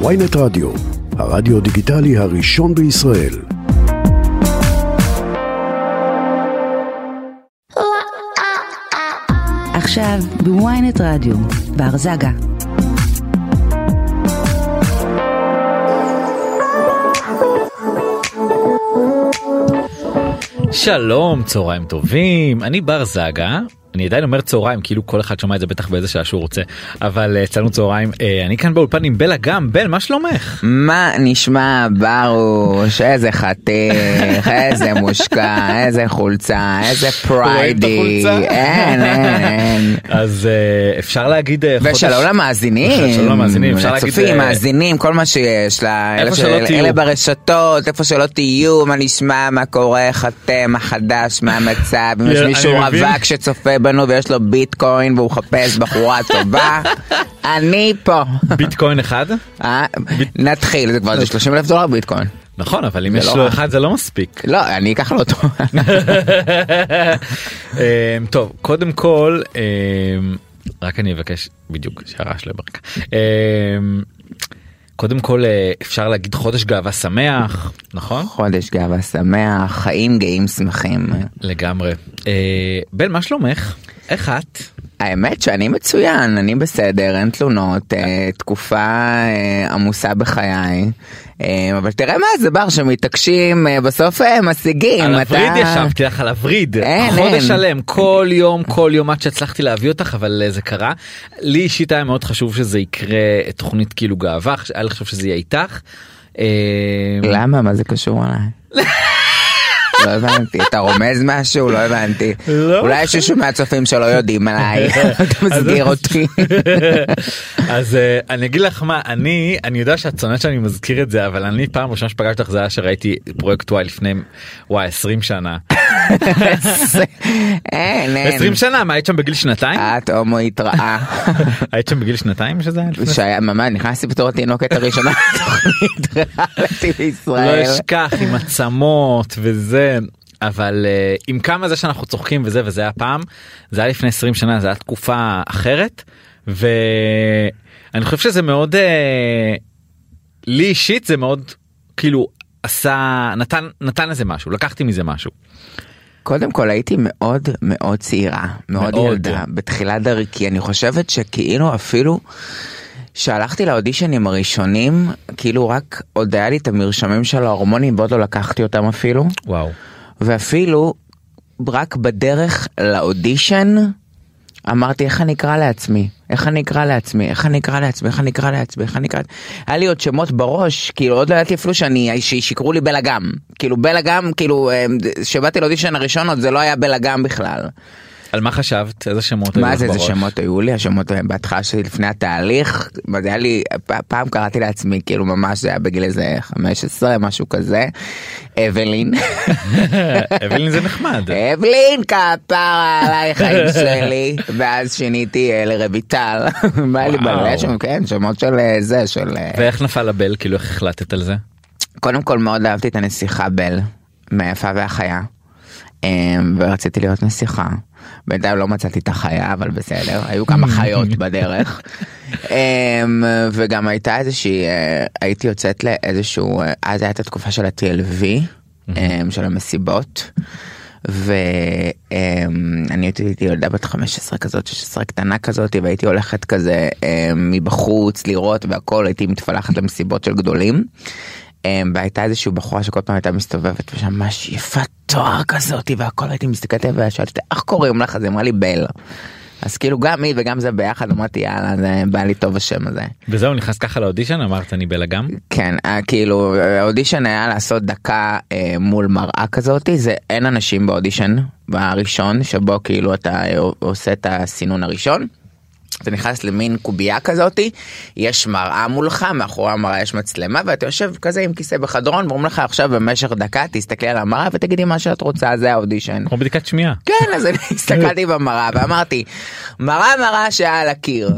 ויינט רדיו, הרדיו דיגיטלי הראשון בישראל. עכשיו בוויינט רדיו, בר זגה. שלום, צהריים טובים, אני בר זגה. אני עדיין אומר צהריים כאילו כל אחד שומע את זה בטח באיזה שעה שהוא רוצה אבל אה, אצלנו צהריים אה, אני כאן באולפן עם בלה גם. בל מה שלומך? מה נשמע ברוש איזה חתיך איזה מושקע איזה חולצה איזה פריידי. אין אין אז אה, אפשר להגיד אה, ושלום למאזינים, למאזינים, אפשר להגיד, לצופים, אה, מאזינים, כל מה שיש, לה- איפה אלה שלא של- תהיו. אלה ברשתות, איפה שלא תהיו, מה נשמע, מה קורה, איך אתם, מה חדש, מה המצב, אם יש מישהו. רווק שצופה בנו ויש לו ביטקוין והוא מחפש בחורה טובה, אני פה. ביטקוין אחד אה? נתחיל, זה כבר 30 אלף דולר ביטקוין. נכון אבל אם יש לא לו. אחד זה לא מספיק. לא, אני אקח לו אותו. אה, טוב קודם כל אה, רק אני אבקש בדיוק שהרעש לא יברק. קודם כל אה, אפשר להגיד חודש גאווה שמח נכון חודש גאווה שמח, חיים גאים שמחים. לגמרי. אה, בל מה שלומך? איך את? האמת שאני מצוין, אני בסדר, אין תלונות, אה, תקופה אה, עמוסה בחיי. אה, אבל תראה מה זה בר שמתעקשים, אה, בסוף אה, משיגים. על אתה- הווריד ישבתי לך על הווריד אין, חודש אין. שלם כל יום כל יום עד שהצלחתי להביא אותך אבל אה, זה קרה. לי אישית היה מאוד חשוב שזה יקרה תוכנית כאילו גאווה היה לי חשוב שזה יהיה איתך. אה, למה? מה זה קשור אליי? לא הבנתי, אתה רומז משהו? לא הבנתי. לא. אולי יש מישהו מהצופים שלא יודעים עליי, אתה מסגיר אותי. אז אה, אני אגיד לך מה אני אני יודע שאת שונאת שאני מזכיר את זה אבל אני פעם ראשונה שפגשתי אותך זה היה שראיתי פרויקט וואי לפני וואי 20 שנה אין, אין. 20 שנה מה היית שם בגיל שנתיים את הומואית רעה. היית שם בגיל שנתיים שזה היה לפני שהיה ממש נכנסתי בתור התינוקת הראשונה לתוכנית ריאליטי לא בישראל. אשכח עם עצמות וזה אבל uh, עם כמה זה שאנחנו צוחקים וזה וזה היה פעם זה היה לפני 20 שנה זה היה תקופה אחרת ואני חושב שזה מאוד uh, לי אישית זה מאוד כאילו עשה נתן נתן לזה משהו לקחתי מזה משהו. קודם כל הייתי מאוד מאוד צעירה, מאוד, מאוד. ילדה, בתחילת דרכי, אני חושבת שכאילו אפילו שהלכתי לאודישנים הראשונים, כאילו רק עוד היה לי את המרשמים של ההורמונים ועוד לא לקחתי אותם אפילו, וואו. ואפילו רק בדרך לאודישן אמרתי איך אני אקרא לעצמי, איך אני אקרא לעצמי, איך אני אקרא לעצמי, איך אני אקרא לעצמי, איך אני אקרא... היה לי עוד שמות בראש, כאילו עוד לא ידעתי אפילו שאני, שיקראו לי בלאגם. כאילו בלאגם, כאילו, אה, שבאתי לאודישן הראשון עוד זה לא היה בלאגם בכלל. על מה חשבת איזה שמות היו מה לך זה, איזה בראש? שמות היו לי? השמות בהתחלה שלי לפני התהליך, מה זה היה לי, פעם קראתי לעצמי, כאילו ממש זה היה בגיל איזה 15, משהו כזה. אבלין. אבלין זה נחמד אבלין כפרה עליי חיים שלי ואז שיניתי אה, לרויטל. בא לי וואו. מלא שם כן שמות של אה, זה של אה, ואיך נפל הבל כאילו איך החלטת על זה קודם כל מאוד אהבתי את הנסיכה בל מהיפה והחיה. אה, ורציתי להיות נסיכה. בינתיים לא מצאתי את החיה אבל בסדר היו כמה חיות בדרך. אה, וגם הייתה איזושהי אה, הייתי יוצאת לאיזשהו אה, אז הייתה התקופה של ה-TLV אה, של המסיבות. ואני הייתי ילדה בת 15 כזאת 16 קטנה כזאת והייתי הולכת כזה מבחוץ לראות והכל הייתי מתפלחת למסיבות של גדולים. אה, והייתה איזושהי בחורה שכל פעם הייתה מסתובבת ושמש יפת תואר כזאת והכל הייתי מסתכלת עליה ושאלתי איך קוראים לך אז היא אמרה לי בל. אז כאילו גם היא וגם זה ביחד אמרתי יאללה זה בא לי טוב השם הזה. וזהו נכנס ככה לאודישן אמרת אני בלאגם כן, אה, כאילו האודישן היה לעשות דקה אה, מול מראה כזאתי, זה אין אנשים באודישן הראשון שבו כאילו אתה אה, עושה את הסינון הראשון. אתה נכנס למין קובייה כזאתי, יש מראה מולך, מאחורי המראה יש מצלמה ואתה יושב כזה עם כיסא בחדרון ואומרים לך עכשיו במשך דקה תסתכלי על המראה ותגידי מה שאת רוצה זה האודישן. כמו בדיקת שמיעה כן, אז אני הסתכלתי במראה ואמרתי, מראה מראה שעל הקיר,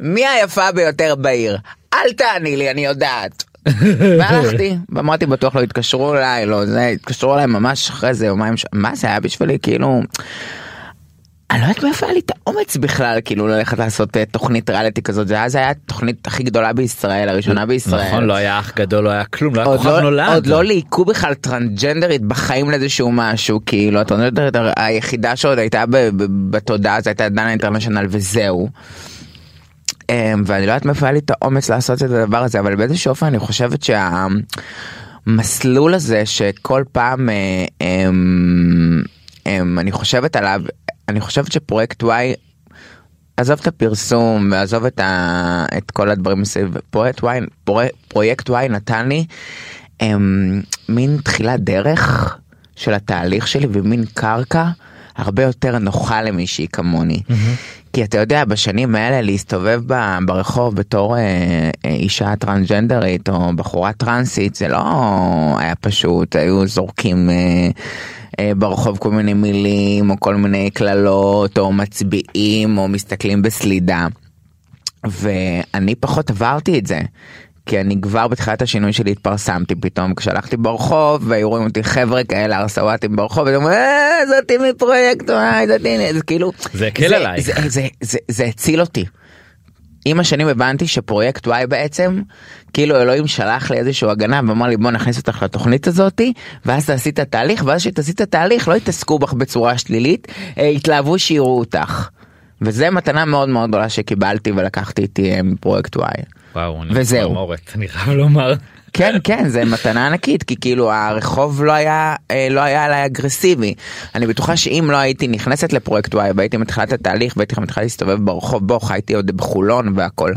מי היפה ביותר בעיר? אל תעני לי, אני יודעת. והלכתי, ואמרתי בטוח לא יתקשרו אליי, לא זה, התקשרו אליי ממש אחרי זה יומיים, מה זה היה בשבילי, כאילו... אני לא יודעת מאיפה היה לי את האומץ בכלל כאילו ללכת לעשות אה, תוכנית ריאליטי כזאת זה אז היה התוכנית הכי גדולה בישראל הראשונה בישראל. נכון לא היה אח גדול לא היה כלום לא היה כוכב לא, נולד. עוד לא ליהקו בכלל טרנסג'נדרית בחיים לאיזשהו משהו כאילו הטרנסג'נדרית היחידה שעוד הייתה בתודעה זה הייתה דנה אינטרנשיונל וזהו. אמ, ואני לא יודעת מאיפה היה לי את האומץ לעשות את הדבר הזה אבל באיזשהו אופן אני חושבת שהמסלול הזה שכל פעם אה, אמ, אמ, אני חושבת עליו אני חושבת שפרויקט Y עזוב את הפרסום ועזוב את, ה... את כל הדברים מסביב פרויקט Y, פרויקט, פרויקט Y נתן לי הם, מין תחילת דרך של התהליך שלי ומין קרקע הרבה יותר נוחה למישהי כמוני. כי אתה יודע בשנים האלה להסתובב ב- ברחוב בתור אה, אה, אישה טרנסג'נדרית או בחורה טרנסית זה לא היה פשוט היו זורקים אה, ברחוב כל מיני מילים או כל מיני קללות או מצביעים או מסתכלים בסלידה. ואני פחות עברתי את זה. כי אני כבר בתחילת השינוי שלי התפרסמתי פתאום כשהלכתי ברחוב והיו רואים אותי חבר'ה כאלה ארסוואטים ברחוב ואומרים אה זאתי מפרויקט וואי זאתי זה כאילו זה הקל עליי. זה, זה, זה, זה, זה הציל אותי. עם השנים הבנתי שפרויקט Y בעצם כאילו אלוהים שלח לי איזשהו הגנה ואמר לי בוא נכניס אותך לתוכנית הזאתי ואז תעשי את התהליך ואז שתעשי את התהליך לא יתעסקו בך בצורה שלילית אה, יתלהבו שיראו אותך. וזה מתנה מאוד מאוד גדולה שקיבלתי ולקחתי איתי אה, מפרויקט Y. וואו, אני וזהו. אני חייב לומר. כן כן זה מתנה ענקית כי כאילו הרחוב לא היה אה, לא היה עליי אגרסיבי אני בטוחה שאם לא הייתי נכנסת לפרויקט Y והייתי מתחילת התהליך והייתי מתחילה להסתובב ברחוב בו חייתי עוד בחולון והכל.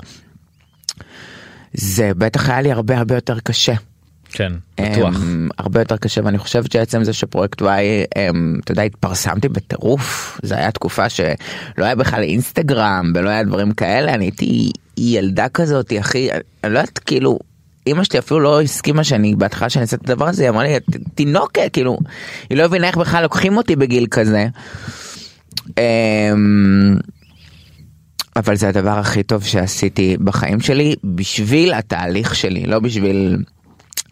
זה בטח היה לי הרבה הרבה יותר קשה. כן, בטוח. אמ, הרבה יותר קשה ואני חושבת שעצם זה שפרויקט Y אמ, אתה יודע התפרסמתי בטירוף זה היה תקופה שלא היה בכלל אינסטגרם ולא היה דברים כאלה אני הייתי ילדה כזאת אחי אני לא יודעת כאילו. אמא שלי אפילו לא הסכימה שאני בהתחלה שאני אעשה את הדבר הזה היא אמרה לי "את תינוקת כאילו היא לא הבינה איך בכלל לוקחים אותי בגיל כזה. אמ, אבל זה הדבר הכי טוב שעשיתי בחיים שלי בשביל התהליך שלי לא בשביל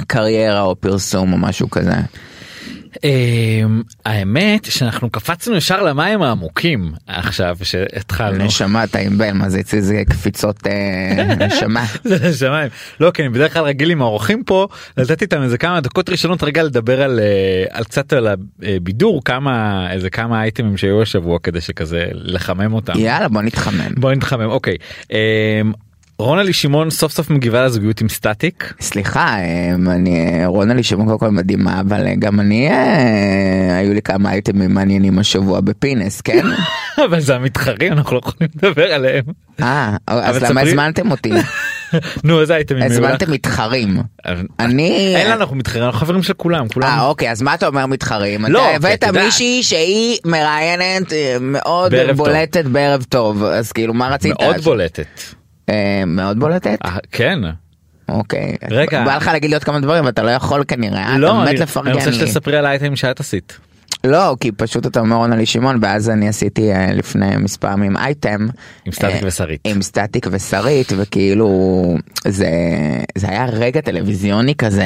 קריירה או פרסום או משהו כזה. אמ, האמת שאנחנו קפצנו ישר למים העמוקים עכשיו שהתחלנו. נשמה אתה עם בן מה זה אצלי זה קפיצות אה, נשמה. זה לשמיים. לא כי אני בדרך כלל רגיל עם האורחים פה לתת איתם איזה כמה דקות ראשונות רגע לדבר על, אה, על קצת על הבידור כמה איזה כמה אייטמים שהיו השבוע כדי שכזה לחמם אותם. יאללה בוא נתחמם. בוא נתחמם אוקיי. אמ, רונלי שמעון סוף סוף מגיבה לזוגיות עם סטטיק. סליחה אה, אני רונה לי שמעון קודם כל מדהימה אבל אה, גם אני אה, היו לי כמה אייטמים מעניינים השבוע בפינס כן? אבל זה המתחרים אנחנו לא יכולים לדבר עליהם. אה אז למה הזמנתם אותי? נו איזה אייטמים. הזמנתם מתחרים. אני אין לנו אנחנו מתחרים אנחנו חברים של כולם כולם. אה אוקיי אז מה אתה אומר מתחרים? לא, אתה הבאת. מישהי שהיא מראיינת אה, מאוד. בולטת בערב טוב אז כאילו מה רצית? מאוד בולטת. אה, מאוד בולטת? אה, כן. אוקיי. רגע. בא לך להגיד לי עוד כמה דברים ואתה לא יכול כנראה. אה, לא, אני רוצה. שתספרי על האייטמים שאת עשית. לא כי פשוט אתה אומר רונה לי שמעון ואז אני עשיתי אה, לפני מספר ימים אייטם. עם סטטיק אה, ושרית. עם סטטיק ושרית וכאילו זה זה היה רגע טלוויזיוני כזה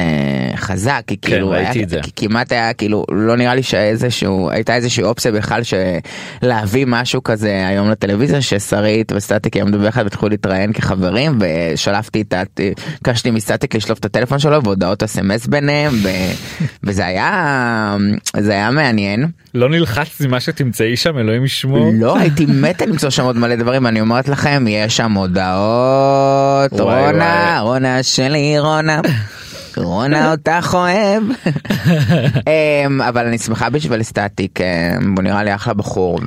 חזק כי כן, כאילו ראיתי היה, את זה. כי כמעט היה כאילו לא נראה לי שאיזשהו הייתה איזושהי אופציה בכלל שלהביא משהו כזה היום לטלוויזיה ששרית וסטטיק יעמדו ביחד והתחילו להתראיין כחברים ושלפתי את ה... ביקשתי מסטטיק לשלוף את הטלפון שלו והודעות אס.אם.אס ביניהם ו... וזה היה זה היה מעניין. לא נלחצתי מה שתמצאי שם אלוהים ישמור. לא הייתי מתה למצוא שם עוד מלא דברים ואני אומרת לכם יש שם הודעות וואי, רונה וואי. רונה שלי רונה. רונה אותך אוהב. אמ, אבל אני שמחה בשביל סטטיק אמ, הוא נראה לי אחלה בחור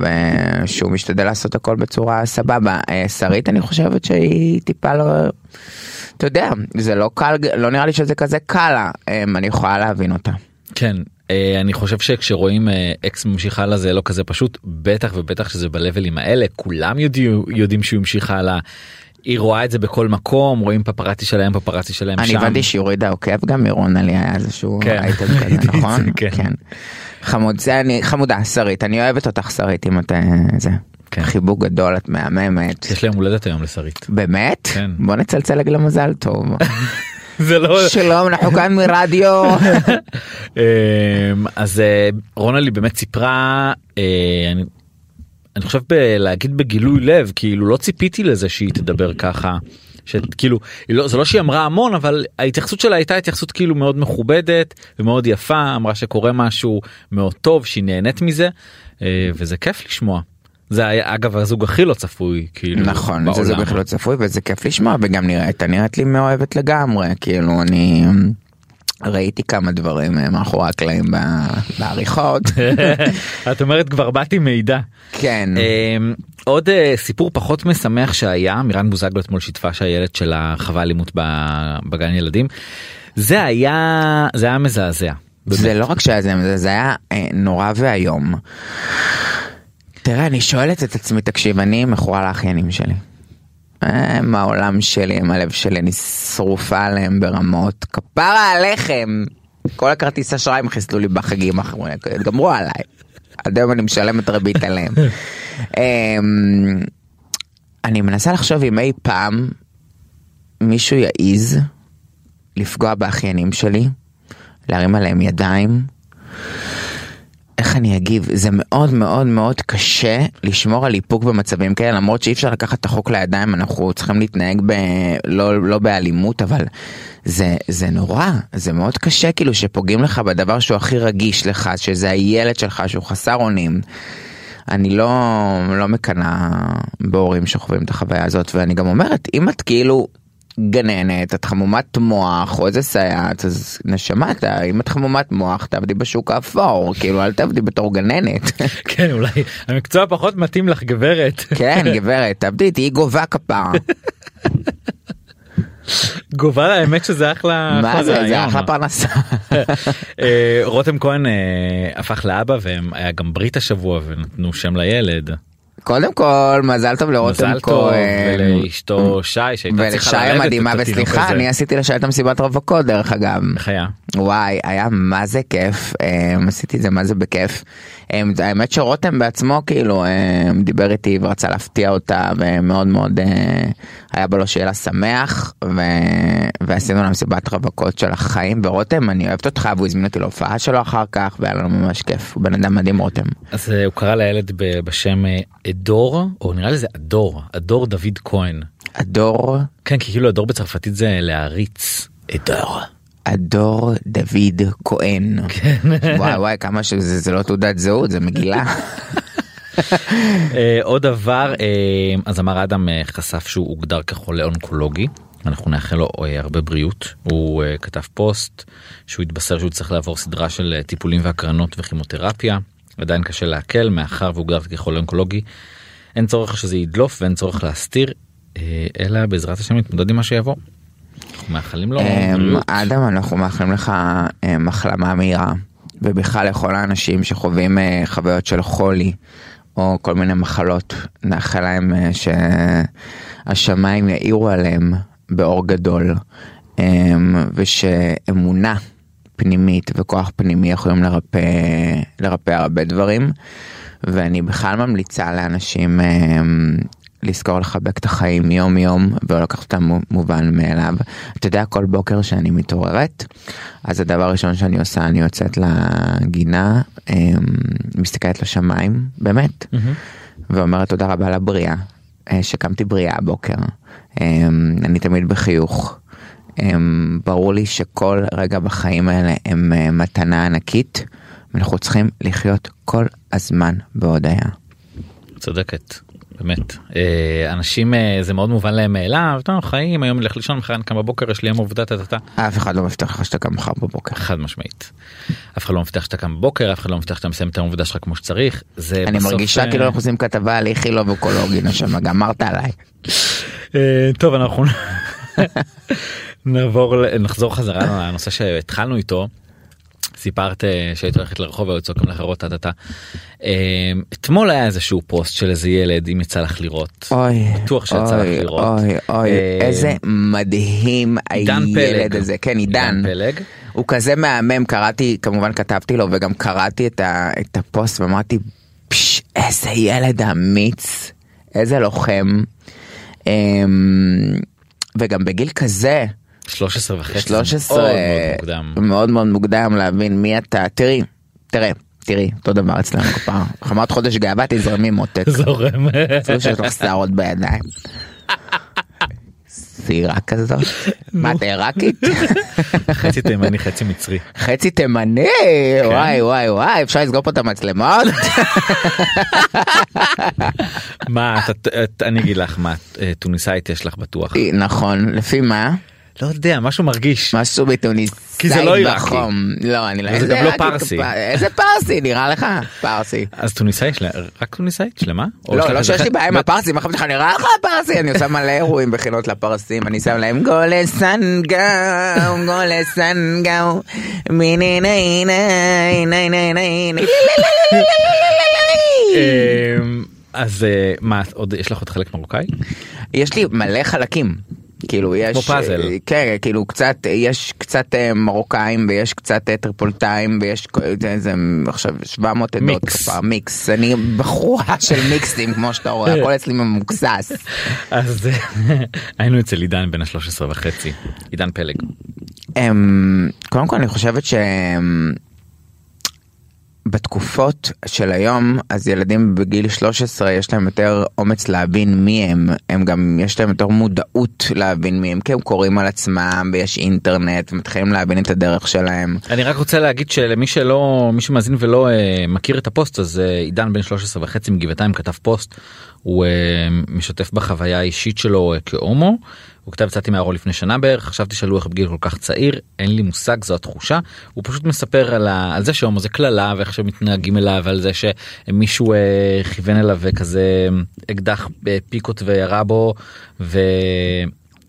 ושהוא משתדל לעשות הכל בצורה סבבה. אה, שרית אני חושבת שהיא טיפה לא. אתה יודע זה לא קל לא נראה לי שזה כזה קל אמ, אני יכולה להבין אותה. כן. אה, אני חושב שכשרואים אה, אקס ממשיך הלאה זה לא כזה פשוט בטח ובטח שזה בלבלים האלה כולם יודיעו, יודעים שהוא המשיך הלאה. היא רואה את זה בכל מקום רואים פפרצי שלהם פפרצי שלהם אני שם. הבנתי שהיא הורידה עוקב גם מרונה לי היה איזשהו כן, אייטם כזה נכון? כן. חמוד זה אני חמודה שרית אני אוהבת אותך שרית אם אתה זה כן. חיבוק גדול את מהממת יש להם הולדת היום לשרית. באמת כן. בוא נצלצל לה מזל טוב זה לא שלום אנחנו כאן מרדיו אמ, אז אה, רונלי באמת סיפרה אה, אני- חושב להגיד בגילוי לב כאילו לא ציפיתי לזה שהיא תדבר ככה. שכאילו לא, זה לא שהיא אמרה המון אבל ההתייחסות שלה הייתה התייחסות כאילו מאוד מכובדת ומאוד יפה אמרה שקורה משהו מאוד טוב שהיא נהנית מזה אה, וזה כיף לשמוע. זה היה אגב הזוג הכי לא צפוי כאילו נכון בעולם. זה זוג הכי לא צפוי וזה כיף לשמוע וגם נראית נראית לי מאוהבת לגמרי כאילו אני ראיתי כמה דברים אה, מאחורי הקלעים בעריכות את אומרת כבר באתי מידע. כן אמ, עוד אה, סיפור פחות משמח שהיה מירן בוזגלו אתמול שיתפה שהילד שלה חווה אלימות בגן ילדים. זה היה זה היה מזעזע. זה לא רק שהיה זה זה היה אה, נורא ואיום. תראה אני שואלת את עצמי תקשיב אני מכורה לאחיינים שלי. הם העולם שלי הם הלב שלי אני שרופה עליהם ברמות כפרה עליכם. כל הכרטיס אשראי הם חיסלו לי בחגים האחרונים גמרו עליי. עד היום אני משלמת ריבית עליהם. אמ, אני מנסה לחשוב אם אי פעם מישהו יעז לפגוע באחיינים שלי, להרים עליהם ידיים. איך אני אגיב? זה מאוד מאוד מאוד קשה לשמור על איפוק במצבים כאלה, למרות שאי אפשר לקחת את החוק לידיים, אנחנו צריכים להתנהג ב... לא, לא באלימות, אבל זה, זה נורא, זה מאוד קשה כאילו שפוגעים לך בדבר שהוא הכי רגיש לך, שזה הילד שלך שהוא חסר אונים. אני לא, לא מקנאה בהורים שחווים את החוויה הזאת, ואני גם אומרת, אם את כאילו גננת, את חמומת מוח או איזה סייעת, אז נשמה, אתה, אם את חמומת מוח, תעבדי בשוק האפור, כאילו אל תעבדי בתור גננת. כן אולי המקצוע פחות מתאים לך גברת. כן, גברת, תעבדי, תהיי גובה כפרה. גובה האמת שזה אחלה מה זה, זה. אחלה פרנסה. אה, רותם כהן אה, הפך לאבא והיה גם ברית השבוע ונתנו שם לילד. קודם כל, מזל טוב לרותם מזל טוב כהן. ולאשתו שי שהייתה צריכה ללדת המדהימה, וסליחה. אני עשיתי לשי את המסיבת רווקות דרך אגב. איך היה? וואי, היה מה זה כיף, um, עשיתי את זה מה זה בכיף. Um, האמת שרותם בעצמו כאילו um, דיבר איתי ורצה להפתיע אותה ומאוד מאוד היה בו לו שיהיה לה שמח ו... ועשינו לה מסיבת רווקות של החיים ורותם אני אוהבת אותך והוא הזמין אותי להופעה שלו אחר כך והיה לנו ממש כיף הוא בן אדם מדהים רותם. אז אה, הוא קרא לילד בשם אה, אדור או נראה לי זה אדור אדור דוד כהן. הדור כן כי כאילו אדור בצרפתית זה להעריץ. אדור. הדור דוד כהן. וואי וואי כמה שזה זה לא תעודת זהות זה מגילה. אה, עוד דבר אה, אז אמר אדם אה, חשף שהוא הוגדר כחולה אונקולוגי. אנחנו נאחל לו הרבה בריאות הוא כתב פוסט שהוא התבשר שהוא צריך לעבור סדרה של טיפולים והקרנות וכימותרפיה עדיין קשה לעכל מאחר והוגדר כחולה אונקולוגי. אין צורך שזה ידלוף ואין צורך להסתיר אלא בעזרת השם להתמודד עם מה שיבוא. אנחנו מאחלים לו בריאות. אדם אנחנו מאחלים לך החלמה מהירה ובכלל לכל האנשים שחווים חוויות של חולי או כל מיני מחלות נאחל להם אה, שהשמיים יאירו עליהם באור גדול אמ, ושאמונה פנימית וכוח פנימי יכולים לרפא לרפא הרבה דברים. ואני בכלל ממליצה לאנשים אמ, לזכור לחבק את החיים יום יום ולא לקחת אותם מו- מובן מאליו. אתה יודע כל בוקר שאני מתעוררת אז הדבר הראשון שאני עושה אני יוצאת לגינה אמ, מסתכלת לשמיים באמת ואומרת תודה רבה לבריאה אה, שקמתי בריאה הבוקר אמ, אני תמיד בחיוך. אמ, ברור לי שכל רגע בחיים האלה הם אה, מתנה ענקית ואנחנו צריכים לחיות כל הזמן בהודיה. צודקת. באמת אה, אנשים אה, זה מאוד מובן להם מאליו טוב, חיים היום נלך לישון מחר אני קם בבוקר יש לי יום עבודה טה אף אחד לא מבטיח לך שאתה קם מחר בבוקר. חד משמעית. אף אחד לא מבטיח שאתה קם בבוקר אף אחד לא מבטיח שאתה מסיים את היום העבודה שלך כמו שצריך זה אני בסוף, מרגישה אה, כאילו אנחנו עושים כתבה על איכילוב אקולוגי נשמה גמרת עליי. טוב אנחנו נעבור נחזור חזרה לנושא שהתחלנו איתו. סיפרת אה, שהיית הולכת לרחוב והיו צועקים לך רוט טה טה. אה, אתמול היה איזשהו פוסט של איזה ילד אם יצא לך לראות. אוי בטוח שיצא לך לראות. אוי אוי אה, איזה מדהים הילד. הזה כן עידן. פלג. הוא כזה מהמם קראתי כמובן כתבתי לו וגם קראתי את, ה, את הפוסט ואמרתי פש, איזה ילד אמיץ איזה לוחם. אמ, וגם בגיל כזה 13 וחצי. 13 מאוד מאוד מוקדם. מאוד מאוד מוקדם להבין מי אתה תראי תראה תראי, אותו דבר אצלנו. איך אמרת חודש גאווה, תזרמי מותק. זורם. אפילו שיש לך שערות בידיים. שעירה כזאת. מה, את עיראקית? חצי תימני חצי מצרי. חצי תימני, כן. וואי וואי וואי, אפשר לסגור פה את המצלמות? מה אני אגיד לך מה אה, טוניסאית יש לך בטוח. נכון, לפי מה? לא יודע משהו מרגיש. משהו בתוניסאי כי זה לא עיראקי. בחום. לא, אני לא... איזה גם לא? פרסי. איזה פרסי נראה לך? פרסי. אז טוניסאית שלמה רק טוניסאית שלמה? לא, לא שיש לי בעיה עם הפרסים, מה חשבתי לך נראה לך פרסי? אני עושה מלא אירועים בחינות לפרסים, אני שם להם גולה סנגאו, גולה סנגאו, מיני ני ני ני ני ני ני אמ, אז אה, מה עוד יש לך עוד חלק מרוקאי? יש לי מלא חלקים. כאילו יש כמו פאזל. אה, כן כאילו קצת יש קצת אה, מרוקאים ויש קצת אה, טריפולטאים ויש כל- זה- זה עכשיו 700 עדות מיקס. כפר מיקס אני בחורה של מיקסים כמו שאתה רואה הכל אצלי ממוקסס. אז היינו אצל עידן בן ה-13 וחצי עידן פלג. אמ, קודם כל אני חושבת שהם בתקופות של היום אז ילדים בגיל 13 יש להם יותר אומץ להבין מי הם הם גם יש להם יותר מודעות להבין מי הם כי הם קוראים על עצמם ויש אינטרנט ומתחילים להבין את הדרך שלהם. אני רק רוצה להגיד שלמי שלא מי שמאזין ולא אה, מכיר את הפוסט אז אה, עידן בן 13 וחצי מגבעתיים כתב פוסט הוא אה, משתף בחוויה האישית שלו אה, כהומו. הוא כתב יצאתי מהארון לפני שנה בערך חשבתי שעלו איך בגיל כל כך צעיר אין לי מושג זו התחושה הוא פשוט מספר על, ה, על זה שהומו זה קללה ואיך שמתנהגים אליו על זה שמישהו אה, כיוון אליו וכזה אקדח פיקות וירה בו. ו...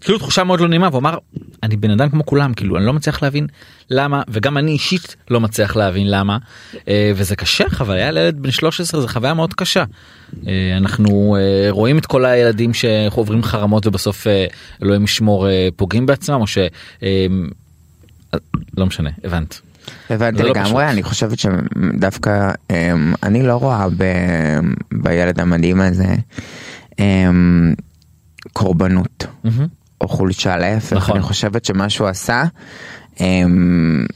כאילו תחושה מאוד לא נעימה והוא אמר אני בן אדם כמו כולם כאילו אני לא מצליח להבין למה וגם אני אישית לא מצליח להבין למה אה, וזה קשה חוויה לילד בן 13 זה חוויה מאוד קשה. אה, אנחנו אה, רואים את כל הילדים שעוברים חרמות ובסוף אה, אלוהים ישמור פוגעים בעצמם או ש... לא משנה הבנת. הבנתי לא לגמרי, פשוט. אני חושבת שדווקא אני לא רואה ב, בילד המדהים הזה קורבנות מהמם. או חולשה, להפך, נכון. אני חושבת שמה שהוא עשה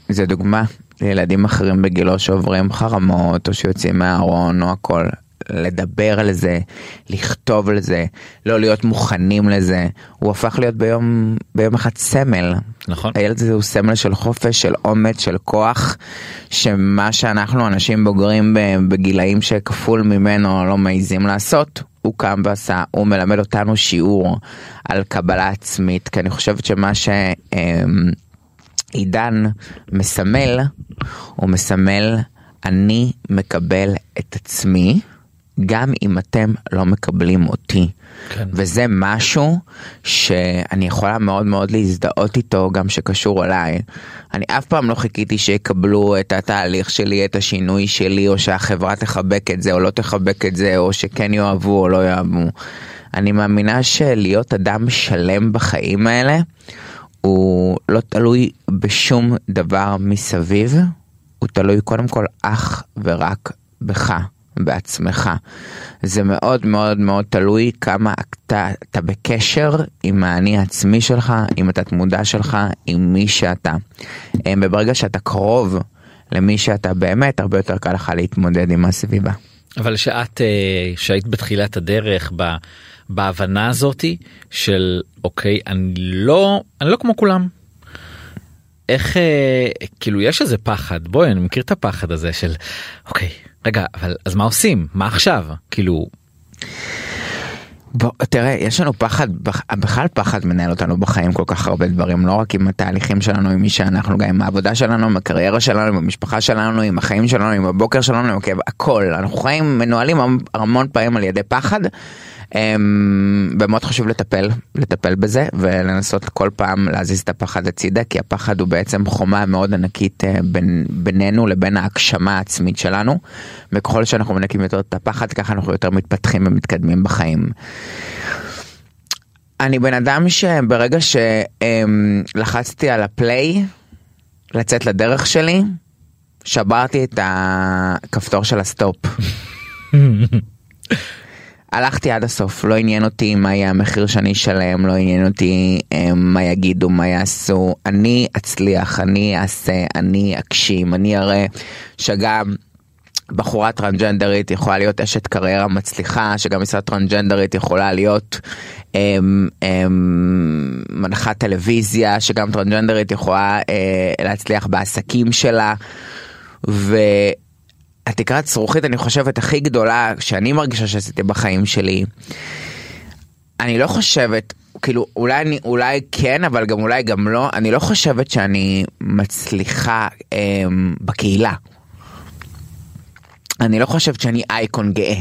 זה דוגמה לילדים אחרים בגילו שעוברים חרמות או שיוצאים מהארון או הכל. לדבר על זה, לכתוב על זה, לא להיות מוכנים לזה, הוא הפך להיות ביום, ביום אחד סמל. נכון. הילד הזה הוא סמל של חופש, של אומץ, של כוח, שמה שאנחנו אנשים בוגרים בגילאים שכפול ממנו לא מעיזים לעשות, הוא קם ועשה, הוא מלמד אותנו שיעור על קבלה עצמית, כי אני חושבת שמה שעידן מסמל, הוא מסמל, אני מקבל את עצמי, גם אם אתם לא מקבלים אותי. כן. וזה משהו שאני יכולה מאוד מאוד להזדהות איתו גם שקשור אליי. אני אף פעם לא חיכיתי שיקבלו את התהליך שלי, את השינוי שלי, או שהחברה תחבק את זה או לא תחבק את זה, או שכן יאהבו או לא יאהבו. אני מאמינה שלהיות אדם שלם בחיים האלה, הוא לא תלוי בשום דבר מסביב, הוא תלוי קודם כל אך ורק בך. בעצמך. זה מאוד מאוד מאוד תלוי כמה אתה, אתה בקשר עם האני העצמי שלך, עם התת מודע שלך, עם מי שאתה. אה, וברגע שאתה קרוב למי שאתה באמת, הרבה יותר קל לך להתמודד עם הסביבה. אבל שאת אה, שהיית בתחילת הדרך ב, בהבנה הזאתי של אוקיי אני לא אני לא כמו כולם. איך אה, כאילו יש איזה פחד בואי אני מכיר את הפחד הזה של אוקיי רגע אבל אז מה עושים? מה עכשיו? כאילו בוא, תראה, יש לנו פחד, בכלל פחד מנהל אותנו בחיים כל כך הרבה דברים, לא רק עם התהליכים שלנו, עם מי שאנחנו, גם עם העבודה שלנו, עם הקריירה שלנו, עם המשפחה שלנו, עם החיים שלנו, עם הבוקר שלנו, עם הכל. אנחנו חיים, מנוהלים המ- המון פעמים על ידי פחד, ומאוד חשוב לטפל, לטפל בזה, ולנסות כל פעם להזיז את הפחד הצידה, כי הפחד הוא בעצם חומה מאוד ענקית אה, בין, בינינו לבין ההגשמה העצמית שלנו, וככל שאנחנו מנקים יותר את הפחד, ככה אנחנו יותר מתפתחים ומתקדמים בחיים. אני בן אדם שברגע שלחצתי על הפליי לצאת לדרך שלי, שברתי את הכפתור של ה stop. הלכתי עד הסוף, לא עניין אותי מה יהיה המחיר שאני אשלם, לא עניין אותי אה, מה יגידו, מה יעשו. אני אצליח, אני אעשה, אני אגשים, אני אראה שגם בחורה טרנסג'נדרית יכולה להיות אשת קריירה מצליחה, שגם אישה טרנסג'נדרית יכולה להיות אמ, מנחת טלוויזיה, שגם טרנסג'נדרית יכולה להצליח בעסקים שלה. והתקרת זכוכית אני חושבת הכי גדולה שאני מרגישה שעשיתי בחיים שלי. אני לא חושבת, כאילו אולי אני, אולי כן, אבל גם אולי גם לא, אני לא חושבת שאני מצליחה אמ, בקהילה. אני לא חושבת שאני אייקון גאה.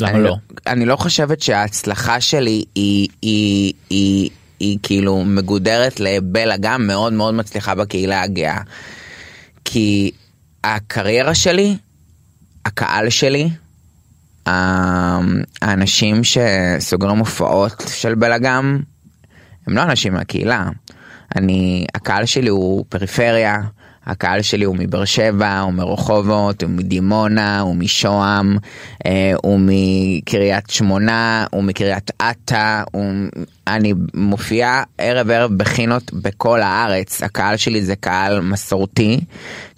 למה אני לא? אני לא חושבת שההצלחה שלי היא, היא, היא, היא כאילו מגודרת לבלה גם מאוד מאוד מצליחה בקהילה הגאה. כי הקריירה שלי, הקהל שלי, ה- האנשים שסוגרים הופעות של בלאגם, הם לא אנשים מהקהילה. אני, הקהל שלי הוא פריפריה, הקהל שלי הוא מבאר שבע, הוא מרחובות, הוא מדימונה, הוא משוהם, אה, הוא מקריית שמונה, הוא מקריית אתא, הוא... אני מופיעה ערב ערב בחינות בכל הארץ. הקהל שלי זה קהל מסורתי,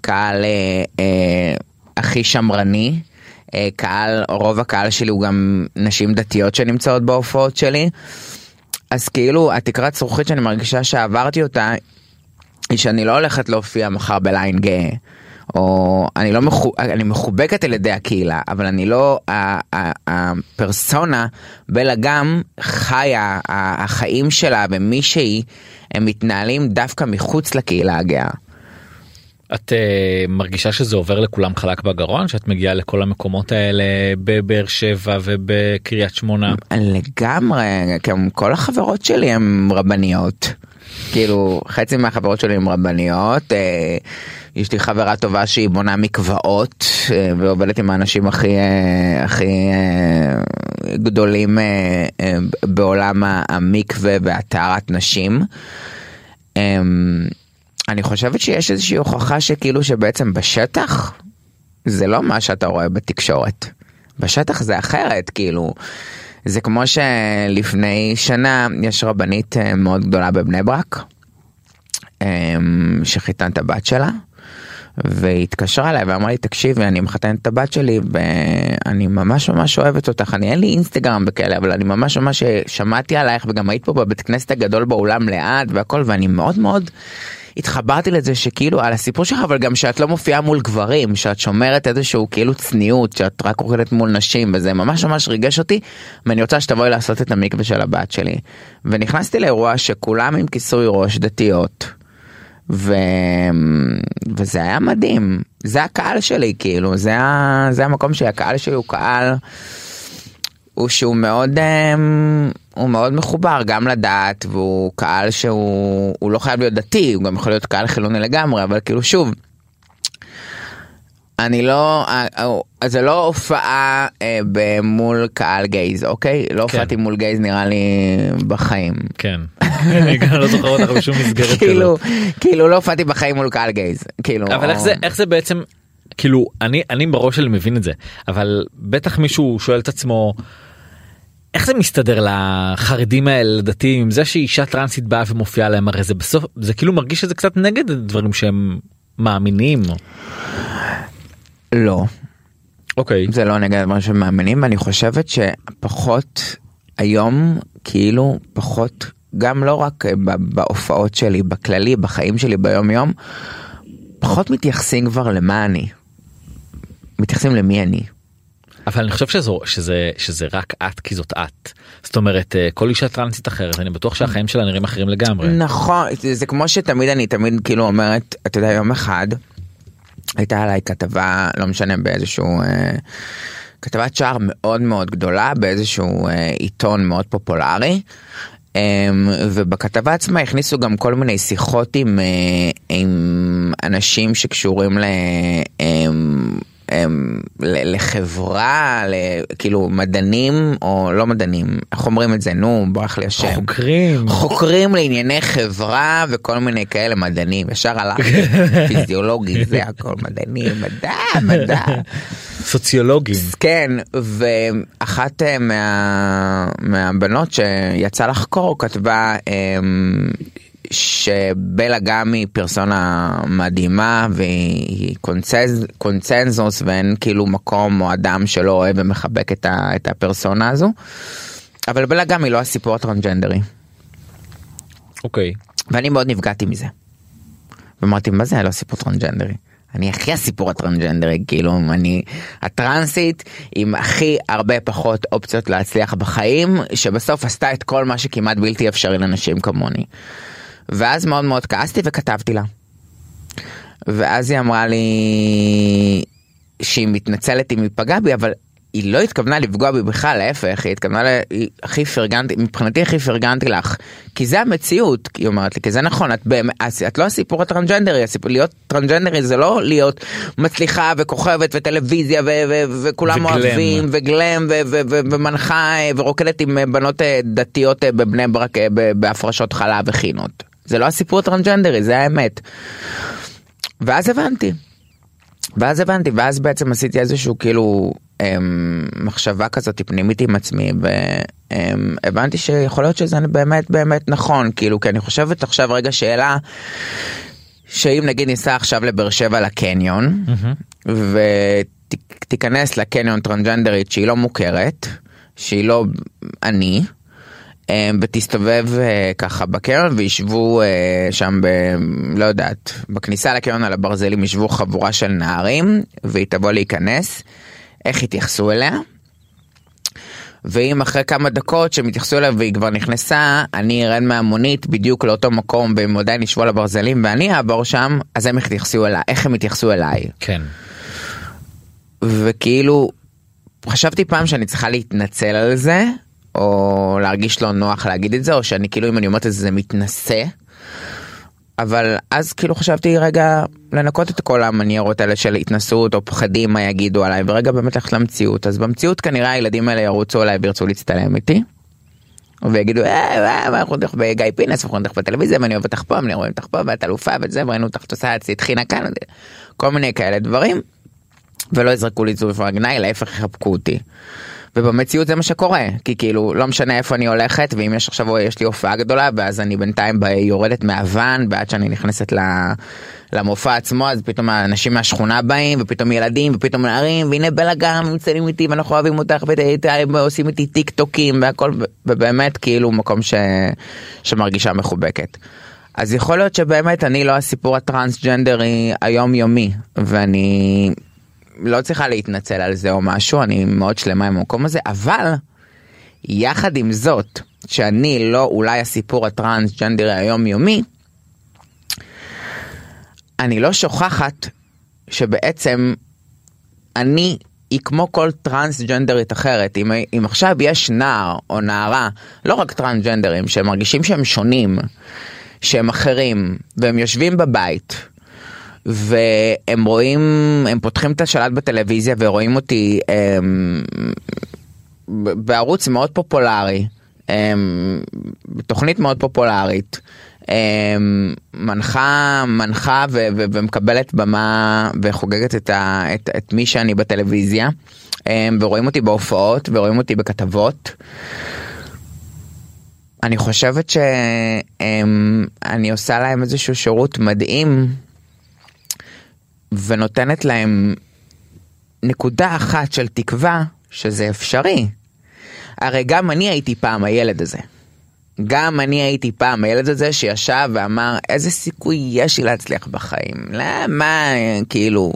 קהל אה, אה, הכי שמרני. אה, קהל, רוב הקהל שלי הוא גם נשים דתיות שנמצאות בהופעות שלי. אז כאילו התקרת זכוכית שאני מרגישה שעברתי אותה היא שאני לא הולכת להופיע מחר בליין גאה. או אני לא מחו, אני מחובקת על ידי הקהילה אבל אני לא הפרסונה בלה גם חיה החיים שלה ומי שהיא הם מתנהלים דווקא מחוץ לקהילה הגאה. את uh, מרגישה שזה עובר לכולם חלק בגרון שאת מגיעה לכל המקומות האלה בבאר שבע ובקריית שמונה לגמרי, גם כל החברות שלי הן רבניות. כאילו חצי מהחברות שלי הן רבניות. אה, יש לי חברה טובה שהיא בונה מקוואות אה, ועובדת עם האנשים הכי אה, הכי גדולים בעולם המקווה והטהרת נשים. אה, אני חושבת שיש איזושהי הוכחה שכאילו שבעצם בשטח זה לא מה שאתה רואה בתקשורת. בשטח זה אחרת, כאילו. זה כמו שלפני שנה יש רבנית אה, מאוד גדולה בבני ברק, אה, שחיתנה את הבת שלה, והיא התקשרה אליי ואמרה לי, תקשיבי, אני מחתנת את הבת שלי ואני ממש ממש אוהבת אותך, אני אין לי אינסטגרם וכאלה, אבל אני ממש ממש שמעתי עלייך וגם היית פה בבית כנסת הגדול באולם ליד והכל, ואני מאוד מאוד... התחברתי לזה שכאילו על הסיפור שלך אבל גם שאת לא מופיעה מול גברים שאת שומרת איזשהו כאילו צניעות שאת רק רוקדת מול נשים וזה ממש ממש ריגש אותי ואני רוצה שתבואי לעשות את המקווה של הבת שלי. ונכנסתי לאירוע שכולם עם כיסוי ראש דתיות ו... וזה היה מדהים. זה הקהל שלי כאילו זה, ה... זה המקום שהקהל שלי הוא קהל הוא שהוא מאוד אמ, הוא מאוד מחובר גם לדת והוא קהל שהוא הוא לא חייב להיות דתי הוא גם יכול להיות קהל חילוני לגמרי אבל כאילו שוב. אני לא, אה, אה, זה לא הופעה אה, מול קהל גייז, אוקיי? לא כן. הופעתי מול גייז נראה לי בחיים. כן אני גם לא זוכר אותך בשום מסגרת כאילו, כזאת כאילו לא הופעתי בחיים מול קהל גייז. כאילו, אבל איך זה בעצם כאילו אני בראש שלי מבין את זה אבל בטח מישהו שואל את עצמו. איך זה מסתדר לחרדים האלה לדתיים עם זה שאישה טרנסית באה ומופיעה להם הרי זה בסוף זה כאילו מרגיש שזה קצת נגד הדברים שהם מאמינים. לא. אוקיי זה לא נגד מה שמאמינים ואני חושבת שפחות היום כאילו פחות גם לא רק ב- בהופעות שלי בכללי בחיים שלי ביום יום פחות מתייחסים כבר למה אני. מתייחסים למי אני. אבל אני חושב שזו, שזה שזה רק את כי זאת את. זאת אומרת אה, כל אישה טרנסית אחרת אני בטוח שהחיים שלה נראים אחרים לגמרי. נכון זה, זה כמו שתמיד אני תמיד כאילו אומרת אתה יודע יום אחד הייתה עליי כתבה לא משנה באיזשהו אה, כתבת שער מאוד מאוד גדולה באיזשהו אה, עיתון מאוד פופולרי. Um, ובכתבה עצמה הכניסו גם כל מיני שיחות עם, uh, עם אנשים שקשורים ל, um, לחברה, ל- כאילו מדענים או לא מדענים, איך אומרים את זה? נו, ברח לי השם. חוקרים. חוקרים לענייני חברה וכל מיני כאלה מדענים, ישר הלכתי, פיזיולוגי, זה הכל מדענים, מדע, מדע. סוציולוגים. כן, ואחת אה, מה, מהבנות שיצא לחקור כתבה אמ, שבלה גם היא פרסונה מדהימה והיא קונצנז, קונצנזוס ואין כאילו מקום או אדם שלא אוהב ומחבק את, ה, את הפרסונה הזו. אבל בלה גם היא לא הסיפור הטרנסג'נדרי. אוקיי. ואני מאוד נפגעתי מזה. ואמרתי מה זה לא סיפור טרנסג'נדרי. אני הכי הסיפור הטרנסג'נדרי כאילו אני הטרנסית עם הכי הרבה פחות אופציות להצליח בחיים שבסוף עשתה את כל מה שכמעט בלתי אפשרי לנשים כמוני. ואז מאוד מאוד כעסתי וכתבתי לה. ואז היא אמרה לי שהיא מתנצלת אם היא פגעה בי אבל היא לא התכוונה לפגוע בי בכלל, להפך, היא התכוונה, ל... היא הכי פרגנתי, מבחינתי הכי פרגנתי לך, כי זה המציאות, היא אומרת לי, כי זה נכון, את, באמת, את לא הסיפור הטרנסג'נדרי, הסיפור, להיות טרנסג'נדרי זה לא להיות מצליחה וכוכבת וטלוויזיה ו- ו- וכולם וגלם. אוהבים וגלם ו- ו- ו- ומנחה אה, ורוקדת עם אה, בנות אה, דתיות בבני ברק בהפרשות חלב וחינות. זה לא הסיפור הטרנסג'נדרי, זה האמת. ואז הבנתי. ואז הבנתי, ואז בעצם עשיתי איזשהו כאילו אמ, מחשבה כזאת פנימית עם עצמי, והבנתי שיכול להיות שזה באמת באמת נכון, כאילו, כי אני חושבת עכשיו רגע שאלה, שאם נגיד ניסע עכשיו לבאר שבע לקניון, ותיכנס לקניון טרנסג'נדרית שהיא לא מוכרת, שהיא לא אני, ותסתובב אה, ככה בקרן וישבו אה, שם ב... לא יודעת, בכניסה לקרן על הברזלים ישבו חבורה של נערים והיא תבוא להיכנס, איך יתייחסו אליה? ואם אחרי כמה דקות שהם יתייחסו אליה והיא כבר נכנסה, אני ארד מהמונית בדיוק לאותו מקום והם עדיין ישבו על הברזלים ואני אעבור שם, אז הם יתייחסו אליי, איך הם יתייחסו אליי? כן. וכאילו חשבתי פעם שאני צריכה להתנצל על זה או להרגיש לא נוח להגיד את זה או שאני כאילו אם אני אומרת את זה זה מתנשא. אבל אז כאילו חשבתי רגע לנקות את כל המניירות האלה של התנסות או פחדים מה יגידו עליי ורגע באמת ללכת למציאות אז במציאות כנראה הילדים האלה ירוצו אליי וירצו להצטלם איתי. ויגידו אה, אה, אנחנו נלך בגיא פינס אנחנו נלך בטלוויזיה ואני אוהב אותך פה ואני רואה אותך פה ואת אלופה וזה וראינו אותך אצלי טחינה כאן כל מיני כאלה דברים. ולא יזרקו לי צורף הגנאי להפך יחבקו אותי. ובמציאות זה מה שקורה כי כאילו לא משנה איפה אני הולכת ואם יש עכשיו יש לי הופעה גדולה ואז אני בינתיים ב- יורדת מהוואן ועד שאני נכנסת ל... למופע עצמו אז פתאום האנשים מהשכונה באים ופתאום ילדים ופתאום נערים והנה בלאגן מצלמים איתי ואנחנו אוהבים אותך ועושים איתי טיק טוקים והכל ובאמת כאילו מקום ש... שמרגישה מחובקת. אז יכול להיות שבאמת אני לא הסיפור הטרנסג'נדרי היומיומי ואני לא צריכה להתנצל על זה או משהו, אני מאוד שלמה עם המקום הזה, אבל יחד עם זאת, שאני לא אולי הסיפור הטרנסג'נדרי היומיומי, אני לא שוכחת שבעצם אני היא כמו כל טרנסג'נדרית אחרת. אם, אם עכשיו יש נער או נערה, לא רק טרנסג'נדרים, שמרגישים שהם שונים, שהם אחרים, והם יושבים בבית, והם רואים, הם פותחים את השלט בטלוויזיה ורואים אותי הם, בערוץ מאוד פופולרי, הם, בתוכנית מאוד פופולרית. הם, מנחה מנחה ו- ו- ומקבלת במה וחוגגת את, ה- את, את מי שאני בטלוויזיה הם, ורואים אותי בהופעות ורואים אותי בכתבות. אני חושבת שאני עושה להם איזשהו שירות מדהים ונותנת להם נקודה אחת של תקווה שזה אפשרי. הרי גם אני הייתי פעם הילד הזה. גם אני הייתי פעם הילד הזה שישב ואמר איזה סיכוי יש לי להצליח בחיים. למה כאילו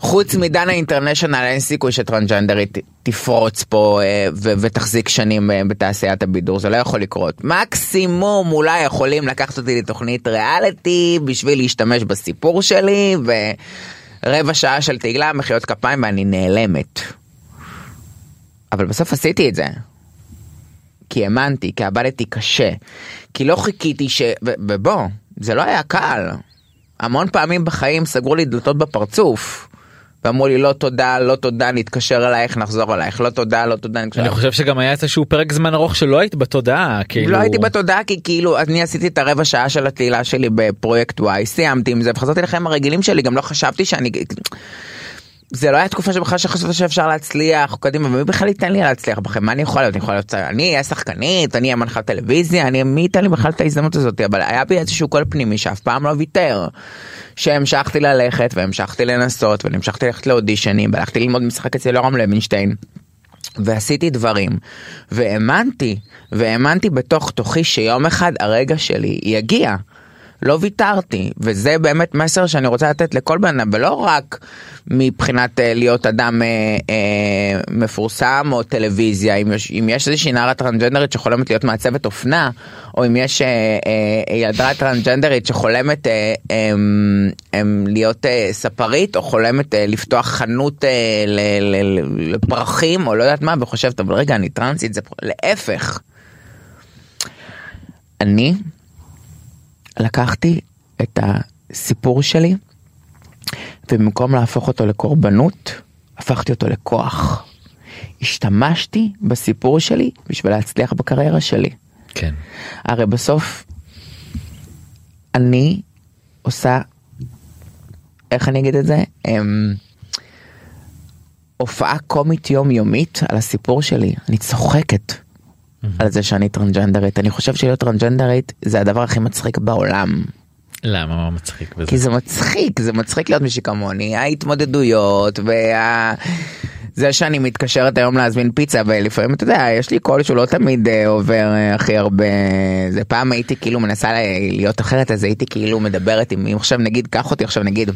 חוץ מדנה אינטרנשיונל אין סיכוי שטרנסג'נדרית תפרוץ פה אה, ו- ותחזיק שנים אה, בתעשיית הבידור זה לא יכול לקרות מקסימום אולי יכולים לקחת אותי לתוכנית ריאליטי בשביל להשתמש בסיפור שלי ורבע שעה של תהילה מחיאות כפיים ואני נעלמת. אבל בסוף עשיתי את זה. כי האמנתי, כי עבדתי קשה, כי לא חיכיתי ש... ובוא, זה לא היה קל. המון פעמים בחיים סגרו לי דלתות בפרצוף. ואמרו לי לא תודה, לא תודה, נתקשר אלייך, נחזור אלייך, לא תודה, לא תודה, נתקשר אני. חושב שגם היה איזשהו פרק זמן ארוך שלא היית בתודעה כאילו לא הייתי בתודעה כי כאילו אני עשיתי את הרבע שעה של התהילה שלי בפרויקט וואי סיימתי עם זה וחזרתי לחיים הרגילים שלי גם לא חשבתי שאני זה לא היה תקופה שבכלל שחשבת שאפשר להצליח, קדימה, ומי בכלל ייתן לי להצליח בכם? מה אני יכולה להיות? אני יכולה להיות, אני אהיה שחקנית, אני אהיה מנחת טלוויזיה, אני, מי ייתן לי בכלל את ההזדמנות הזאת? אבל היה בי איזשהו קול פנימי שאף פעם לא ויתר. שהמשכתי ללכת, והמשכתי לנסות, והמשכתי ללכת לאודישנים, והלכתי ללמוד משחק אצל יורם לוינשטיין. ועשיתי דברים, והאמנתי, והאמנתי בתוך תוכי שיום אחד הרגע שלי יגיע. לא ויתרתי, וזה באמת מסר שאני רוצה לתת לכל בן אדם, ולא רק מבחינת אה, להיות אדם אה, אה, מפורסם או טלוויזיה, אם יש, אם יש איזושהי נערה טרנסג'נדרית שחולמת להיות מעצבת אופנה, או אם יש אה, אה, ילדה טרנסג'נדרית שחולמת אה, אה, אה, להיות אה, ספרית, או חולמת אה, לפתוח חנות אה, ל, ל, ל, לפרחים, או לא יודעת מה, וחושבת, אבל רגע, אני טרנסית, זה להפך. אני לקחתי את הסיפור שלי, ובמקום להפוך אותו לקורבנות, הפכתי אותו לכוח. השתמשתי בסיפור שלי בשביל להצליח בקריירה שלי. כן. הרי בסוף אני עושה, איך אני אגיד את זה? אמ, הופעה קומית יומיומית על הסיפור שלי. אני צוחקת על זה שאני טרנסג'נדרית. אני חושב שלהיות טרנסג'נדרית זה הדבר הכי מצחיק בעולם. למה מה מצחיק בזה? כי זה מצחיק, זה מצחיק להיות מישהי כמוני, ההתמודדויות וה... זה שאני מתקשרת היום להזמין פיצה ולפעמים אתה יודע יש לי קול שהוא לא תמיד אה, עובר אה, הכי הרבה זה פעם הייתי כאילו מנסה להיות אחרת אז הייתי כאילו מדברת עם עכשיו נגיד קח אותי עכשיו נגיד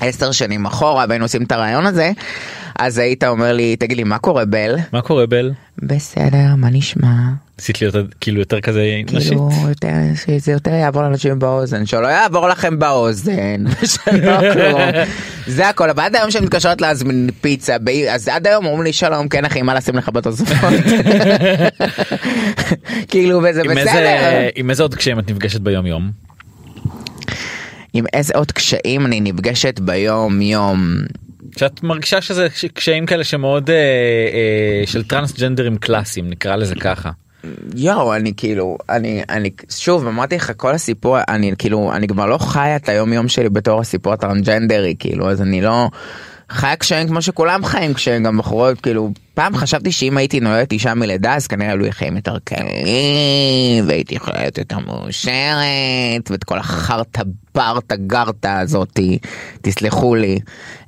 עשר שנים אחורה והיינו עושים את הרעיון הזה אז היית אומר לי תגיד לי מה קורה בל מה קורה בל? בסדר מה נשמע ניסית להיות כאילו יותר כזה נשית? כאילו יותר שזה יותר יעבור לאנשים באוזן שלא יעבור לכם באוזן שלא כלום זה הכל אבל עד היום שאני מתקשרת להזמין פיצה אז עד היום אומרים לי שלום כן אחי מה לשים לך בתוספות כאילו וזה עם בסדר איזה- עם איזה עוד קשיים את נפגשת ביום יום? עם איזה עוד קשיים אני נפגשת ביום יום שאת מרגישה שזה קשיים כאלה שמאוד אה, אה, של טרנסג'נדרים קלאסיים נקרא לזה ככה. יואו אני כאילו אני אני שוב אמרתי לך כל הסיפור אני כאילו אני כבר לא חיה את היום יום שלי בתור הסיפור הטרנסג'נדרי כאילו אז אני לא חיה קשיים כמו שכולם חיים קשיים גם בחורות כאילו פעם חשבתי שאם הייתי נולדת אישה מלידה אז כנראה היו לי חיים יותר קלים והייתי יכולה להיות יותר מאושרת ואת כל החרטה ברטה גרטה הזאתי תסלחו לי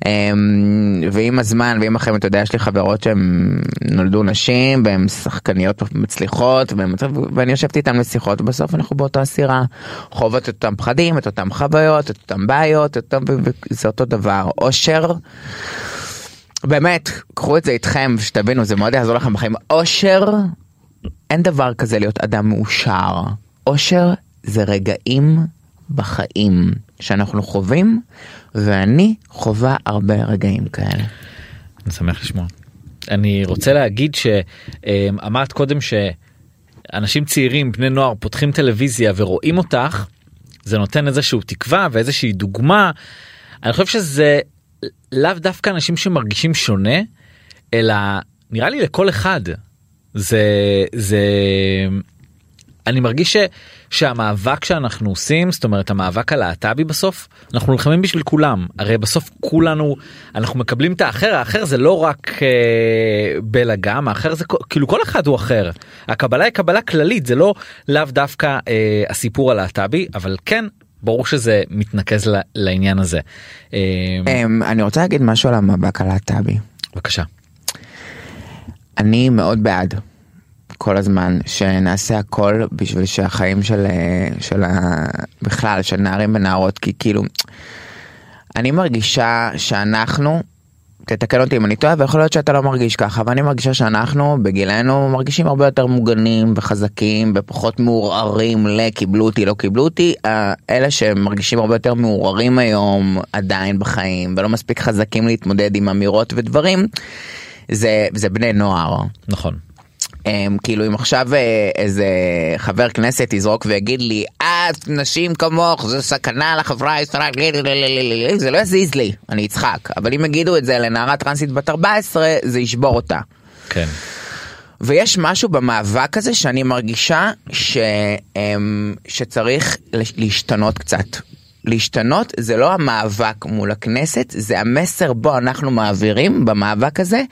אמ, ועם הזמן ועם החיים אתה יודע יש לי חברות שהן נולדו נשים והן שחקניות מצליחות והן, ואני יושבת איתן לשיחות ובסוף אנחנו באותה סירה חוות את אותם פחדים את אותם חוויות את אותם בעיות את אותם, זה אותו דבר אושר. באמת קחו את זה איתכם שתבינו זה מאוד יעזור לכם בחיים אושר אין דבר כזה להיות אדם מאושר אושר זה רגעים בחיים שאנחנו חווים ואני חווה הרבה רגעים כאלה. אני שמח לשמוע. אני רוצה להגיד שאמרת קודם שאנשים צעירים בני נוער פותחים טלוויזיה ורואים אותך זה נותן איזשהו תקווה ואיזושהי דוגמה. אני חושב שזה לאו דווקא אנשים שמרגישים שונה אלא נראה לי לכל אחד. זה זה אני מרגיש ש, שהמאבק שאנחנו עושים זאת אומרת המאבק הלהט"בי בסוף אנחנו נלחמים בשביל כולם. הרי בסוף כולנו אנחנו מקבלים את האחר האחר זה לא רק אה, בלאגם האחר זה כאילו כל אחד הוא אחר. הקבלה היא קבלה כללית זה לא לאו דווקא אה, הסיפור הלהט"בי אבל כן ברור שזה מתנקז לעניין הזה. אה, אמ, אני רוצה להגיד משהו על המאבק הלהט"בי. בבקשה. אני מאוד בעד כל הזמן שנעשה הכל בשביל שהחיים של, אה, של ה... בכלל של נערים ונערות כי כאילו אני מרגישה שאנחנו תתקן אותי אם אני טועה ויכול להיות שאתה לא מרגיש ככה אבל אני מרגישה שאנחנו בגילנו מרגישים הרבה יותר מוגנים וחזקים ופחות מעורערים לקיבלו אותי לא קיבלו אותי אה, אלה שמרגישים הרבה יותר מעורערים היום עדיין בחיים ולא מספיק חזקים להתמודד עם אמירות ודברים זה זה בני נוער. נכון. הם, כאילו אם עכשיו אה, איזה חבר כנסת יזרוק ויגיד לי את נשים כמוך זה סכנה לחברה הישראלית זה לא יזיז לי אני אצחק אבל אם יגידו את זה לנערה טרנסית בת 14 זה ישבור אותה. כן. ויש משהו במאבק הזה שאני מרגישה ש, אמ, שצריך להשתנות קצת. להשתנות זה לא המאבק מול הכנסת, זה המסר בו אנחנו מעבירים במאבק הזה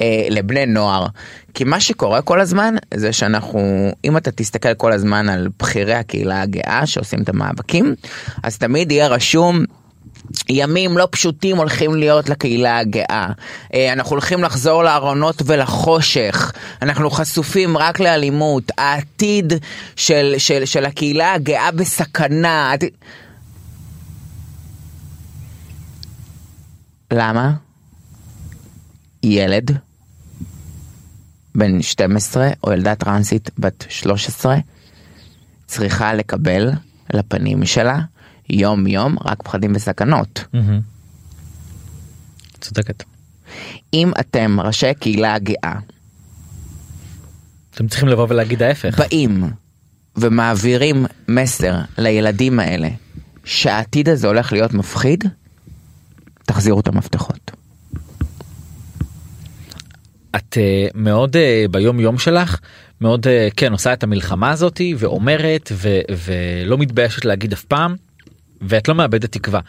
אה, לבני נוער. כי מה שקורה כל הזמן זה שאנחנו, אם אתה תסתכל כל הזמן על בכירי הקהילה הגאה שעושים את המאבקים, אז תמיד יהיה רשום ימים לא פשוטים הולכים להיות לקהילה הגאה. אה, אנחנו הולכים לחזור לארונות ולחושך. אנחנו חשופים רק לאלימות. העתיד של, של, של הקהילה הגאה בסכנה. העתיד... למה? ילד בן 12 או ילדה טרנסית בת 13 צריכה לקבל לפנים שלה יום יום רק פחדים וסכנות. צודקת. אם אתם ראשי קהילה הגאה אתם צריכים לבוא ולהגיד ההפך. באים ומעבירים מסר לילדים האלה שהעתיד הזה הולך להיות מפחיד, תחזירו את המפתחות. את uh, מאוד uh, ביום יום שלך מאוד uh, כן עושה את המלחמה הזאתי ואומרת ו, ולא מתביישת להגיד אף פעם. ואת לא מאבדת תקווה.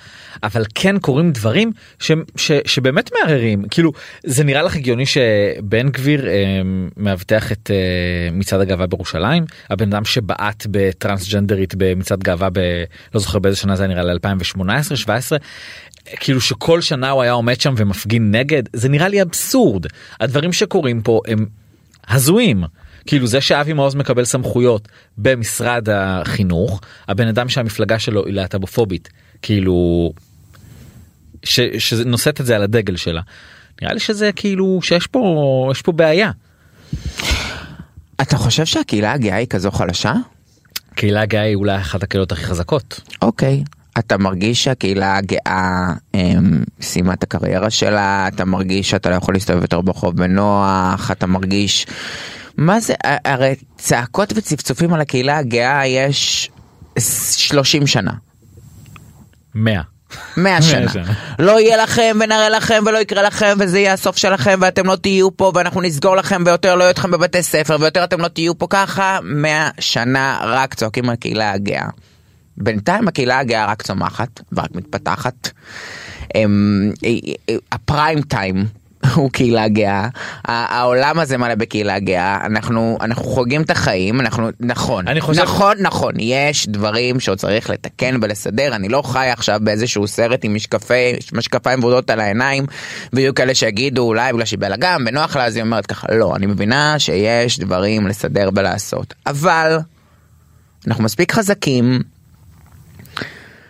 אבל כן קורים דברים ש, ש, שבאמת מערערים. כאילו זה נראה לך הגיוני שבן גביר אה, מאבטח את אה, מצעד הגאווה בירושלים? הבן אדם שבעט בטרנסג'נדרית במצעד גאווה ב... לא זוכר באיזה שנה זה נראה לי 2018 17 כאילו שכל שנה הוא היה עומד שם ומפגין נגד? זה נראה לי אבסורד. הדברים שקורים פה הם הזויים. כאילו זה שאבי מעוז מקבל סמכויות במשרד החינוך הבן אדם שהמפלגה שלו היא להט"בופובית כאילו ש, שנושאת את זה על הדגל שלה נראה לי שזה כאילו שיש פה יש פה בעיה. אתה חושב שהקהילה הגאה היא כזו חלשה? קהילה גאה היא אולי אחת הקהילות הכי חזקות. אוקיי. אתה מרגיש שהקהילה הגאה הם, סיימה את הקריירה שלה, אתה מרגיש שאתה לא יכול להסתובב יותר ברחוב בנוח, אתה מרגיש... מה זה, הרי צעקות וצפצופים על הקהילה הגאה יש 30 שנה. 100. 100 שנה. שנה. לא יהיה לכם ונראה לכם ולא יקרה לכם וזה יהיה הסוף שלכם ואתם לא תהיו פה ואנחנו נסגור לכם ויותר לא יהיו אתכם בבתי ספר ויותר אתם לא תהיו פה ככה 100 שנה רק צועקים על הקהילה הגאה. בינתיים הקהילה הגאה רק צומחת ורק מתפתחת. הם, הפריים טיים הוא קהילה גאה, העולם הזה מלא בקהילה גאה, אנחנו, אנחנו חוגגים את החיים, אנחנו, נכון, חושב- נכון, נכון, יש דברים שעוד צריך לתקן ולסדר, אני לא חי עכשיו באיזשהו סרט עם משקפי, משקפיים ורודות על העיניים, ויהיו כאלה שיגידו אולי בגלל שהיא בלאגן ונוח לה אז היא אומרת ככה, לא, אני מבינה שיש דברים לסדר ולעשות, אבל אנחנו מספיק חזקים.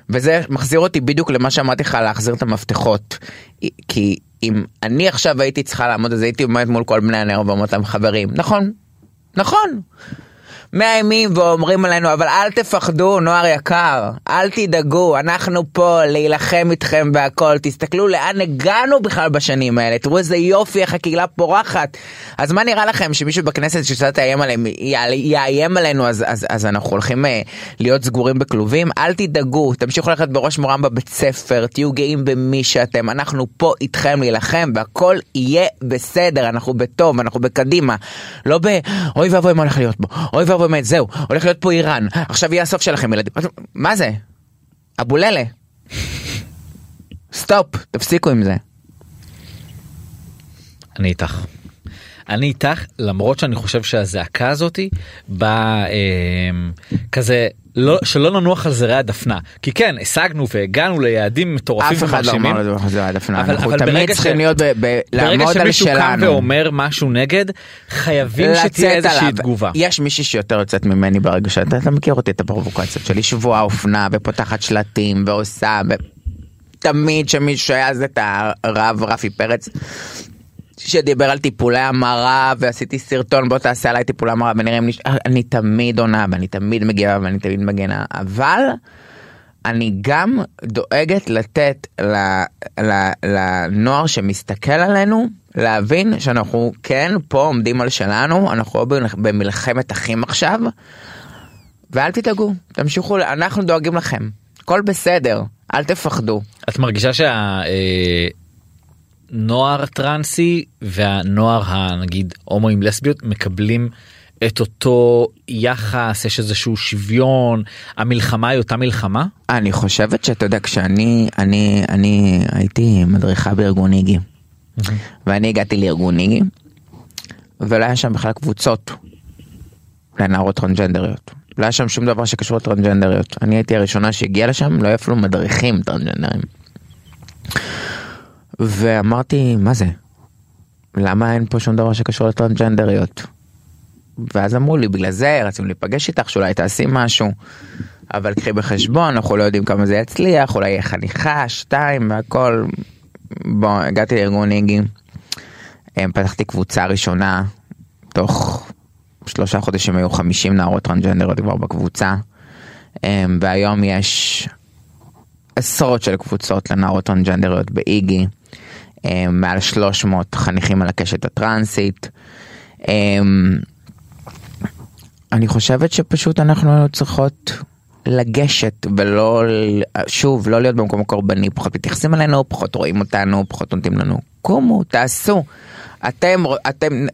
וזה מחזיר אותי בדיוק למה שאמרתי לך להחזיר את המפתחות. כי אם אני עכשיו הייתי צריכה לעמוד אז הייתי עומדת מול כל בני הנר ואומרת להם חברים נכון נכון. מאיימים ואומרים עלינו אבל אל תפחדו נוער יקר אל תדאגו אנחנו פה להילחם איתכם והכל. תסתכלו לאן הגענו בכלל בשנים האלה תראו איזה יופי איך הקהילה פורחת. אז מה נראה לכם שמישהו בכנסת שקצת יאיים עליהם יאיים עלינו אז, אז, אז אנחנו הולכים אה, להיות סגורים בכלובים? אל תדאגו תמשיכו ללכת בראש מורם בבית ספר תהיו גאים במי שאתם אנחנו פה איתכם להילחם והכל יהיה בסדר אנחנו בטוב אנחנו בקדימה. לא ב אוי ואבוי מה הולך להיות פה? אוי ואבוי מה זהו הולך להיות פה איראן. עכשיו יהיה הסוף שלכם ילדים. מה זה? אבוללה. stop תפסיקו עם זה. אני איתך. אני איתך למרות שאני חושב שהזעקה הזאתי באה אה, כזה לא שלא ננוח על זרי הדפנה כי כן השגנו והגענו ליעדים מטורפים אף אחד לא. אמר את זה עד הפנה אבל- אנחנו אבל תמיד ברגע צריכים ש- להיות ב- ב- ברגע לעמוד על שמישהו קם שלנו. ואומר משהו נגד חייבים שתהיה איזושהי עליו. תגובה. יש מישהי שיותר יוצאת ממני ברגע שאתה אתה מכיר אותי את הפרובוקציות שלי שבוע אופנה ופותחת שלטים ועושה ו... תמיד שמישהו היה אז את הרב רפי פרץ שדיבר על טיפולי המרה ועשיתי סרטון בוא תעשה עליי טיפולי המרה ונראה אם נש... אני תמיד עונה ואני תמיד מגיבה ואני תמיד מגנה. אבל אני גם דואגת לתת ל, ל, לנוער שמסתכל עלינו להבין שאנחנו כן פה עומדים על שלנו אנחנו לא במלחמת אחים עכשיו ואל תדאגו תמשיכו אנחנו דואגים לכם. הכל בסדר אל תפחדו. את מרגישה שהנוער טרנסי והנוער הנגיד הומואים לסביות מקבלים את אותו יחס יש איזשהו שוויון המלחמה היא אותה מלחמה אני חושבת שאתה יודע כשאני אני אני הייתי מדריכה בארגון איגי ואני הגעתי לארגון איגי ולא היה שם בכלל קבוצות לנערות טרנג'נדריות. לא היה שם שום דבר שקשור לטרנג'נדריות. אני הייתי הראשונה שהגיעה לשם, לא היה אפילו מדריכים טרנג'נדרים. ואמרתי, מה זה? למה אין פה שום דבר שקשור לטרנג'נדריות? ואז אמרו לי, בגלל זה רצינו להיפגש איתך, שאולי תעשי משהו. אבל קחי בחשבון, אנחנו לא יודעים כמה זה יצליח, אולי יהיה חניכה, שתיים והכל. בוא, הגעתי לארגון איגי, אמ, פתחתי קבוצה ראשונה, תוך שלושה חודשים היו 50 נערות טרנג'נדריות כבר בקבוצה, אמ, והיום יש עשרות של קבוצות לנערות טרנג'נדריות באיגי, מעל 300 חניכים על הקשת הטרנסית. אני חושבת שפשוט אנחנו צריכות לגשת ולא, שוב, לא להיות במקום קורבני, פחות מתייחסים אלינו, פחות רואים אותנו, פחות נותנים לנו. קומו, תעשו. אתם, אתם,